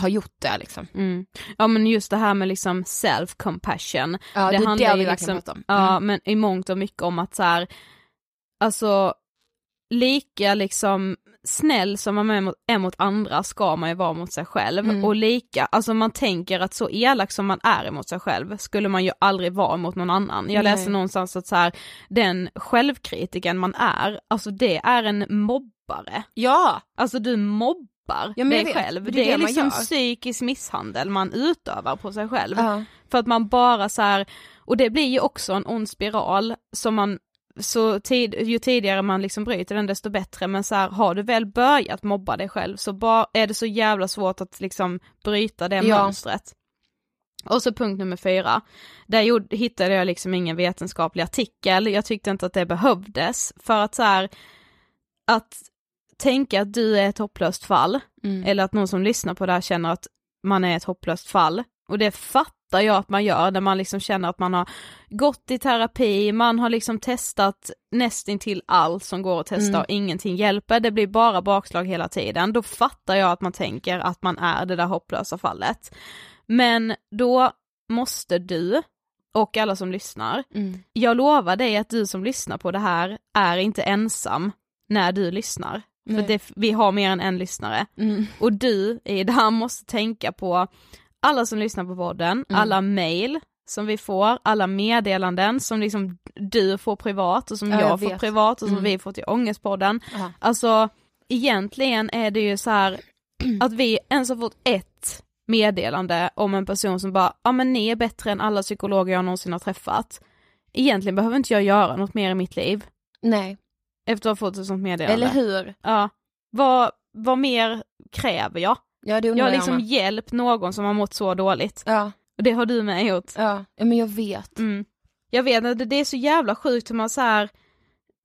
ha gjort det liksom. Mm. Ja men just det här med liksom self-compassion. Ja, det- det handlar har vi ju liksom, om. Ja Mm. men i mångt och mycket om att så här, alltså lika liksom snäll som man är mot, är mot andra ska man ju vara mot sig själv Mm. och lika, alltså man tänker att så elak som man är emot sig själv skulle man ju aldrig vara mot någon annan. Jag Nej. läste någonstans att så här, den självkritiken man är, alltså det är en mobbare. Ja! Alltså du mobbar Ja, dig själv. Det Det är liksom psykisk misshandel man utövar på sig själv. Ja. För att man bara så här, och det blir ju också en ond spiral som man så tid, ju tidigare man liksom bryter den desto bättre men så här, har du väl börjat mobba dig själv så bara, är det så jävla svårt att liksom bryta det Ja. mönstret. Och så punkt nummer fyra, där gjorde, hittade jag liksom ingen vetenskaplig artikel, jag tyckte inte att det behövdes för att så här, att tänka att du är ett hopplöst fall, Mm. eller att någon som lyssnar på det här känner att man är ett hopplöst fall, och det fattar fattar jag att man gör när man liksom känner att man har gått i terapi, man har liksom testat nästintill allt som går att testa Mm. och ingenting hjälper, det blir bara bakslag hela tiden. Då fattar jag att man tänker att man är det där hopplösa fallet. Men då måste du och alla som lyssnar, Mm. jag lovar dig att du som lyssnar på det här är inte ensam när du lyssnar. För det, vi har mer än en lyssnare. Mm. Och du i det här måste tänka på alla som lyssnar på podden, Mm. alla mail som vi får, alla meddelanden som liksom du får privat och som Ja, jag, jag får privat och som Mm. vi får till Ångestpodden. Ja. Alltså egentligen är det ju så här att vi ens har fått ett meddelande om en person som bara, ja men ni är bättre än alla psykologer jag någonsin har träffat. Egentligen behöver inte jag göra något mer i mitt liv Nej, efter att ha fått ett sånt meddelande. eller hur? Ja. Vad, vad mer kräver jag? Ja det Jag har jag liksom med. hjälpt någon som har mått så dåligt. Ja, Och det har du med gjort. ja, ja men jag vet. Mm. Jag vet att det, är så jävla sjukt hur man så här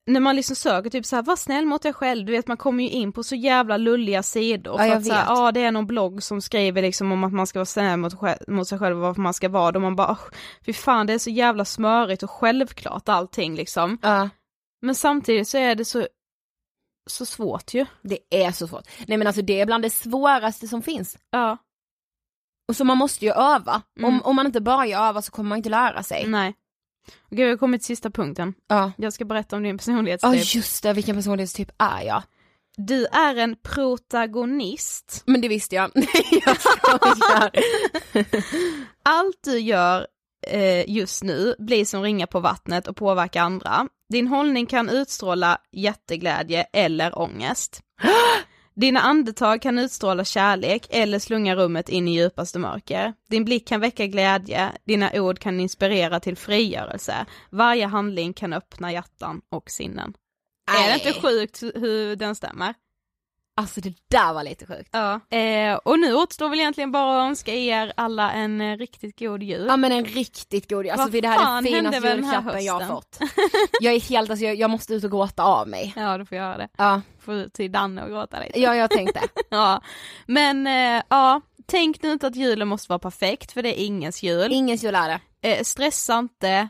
när man liksom söker typ så här, var snäll mot dig själv, du vet man kommer ju in på så jävla lulliga sidor. Ja, för jag att så här, ja det är någon blogg som skriver liksom om att man ska vara snäll mot, mot sig själv och varför man ska vara det. Och man bara, oh, fy fan det är så jävla smörigt och självklart allting liksom. Ja. Men samtidigt så är det så, så svårt ju. Det är så svårt. Nej men alltså det är bland det svåraste som finns. Ja. Och så man måste ju öva. Mm. Om, om man inte börjar öva så kommer man inte lära sig. Nej. Okej, vi har kommit till sista punkten. Ja. Jag ska berätta om din Ja personlighetstyp. just det, vilken personlighetstyp är jag? Du är en protagonist. Men det visste jag. jag. Allt du gör eh, just nu blir som ringar på vattnet och påverkar andra. Din hållning kan utstråla jätteglädje eller ångest. Dina andetag kan utstråla kärlek eller slunga rummet in i djupaste mörker. Din blick kan väcka glädje, dina ord kan inspirera till frigörelse. Varje handling kan öppna hjärtan och sinnen. Är det inte sjukt hur den stämmer? Alltså det där var lite sjukt. Ja, eh, och nu återstår väl egentligen bara att önska er alla en eh, riktigt god jul. Ja men en riktigt god Alltså Vad för det här är den finaste julklappen jag har fått. Jag är helt, alltså jag, jag måste ut och gråta av mig. Ja, du får göra det. Ja, Får ut till Danne och gråta lite. ja jag tänkte. Ja, men eh, ja, tänk nu inte att julen måste vara perfekt för det är ingens jul. Ingens jul är det. Eh, stressa inte,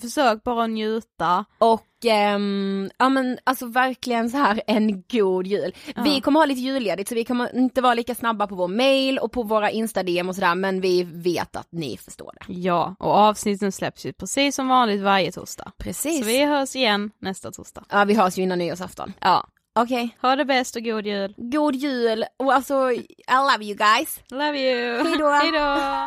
försök bara njuta. Och ehm, ja men alltså verkligen så här en god jul. Vi Ja. kommer ha lite julledigt så vi kommer inte vara lika snabba på vår mail och på våra instadm och sådär men vi vet att ni förstår det. Ja, och avsnitten släpps ju precis som vanligt varje torsdag. Precis. Så vi hörs igen nästa torsdag. Ja vi hörs ju innan nyårsafton. Ja, Okej, ha det bäst och god jul. god jul och alltså I love you guys. Love you! Hejdå. Hejdå!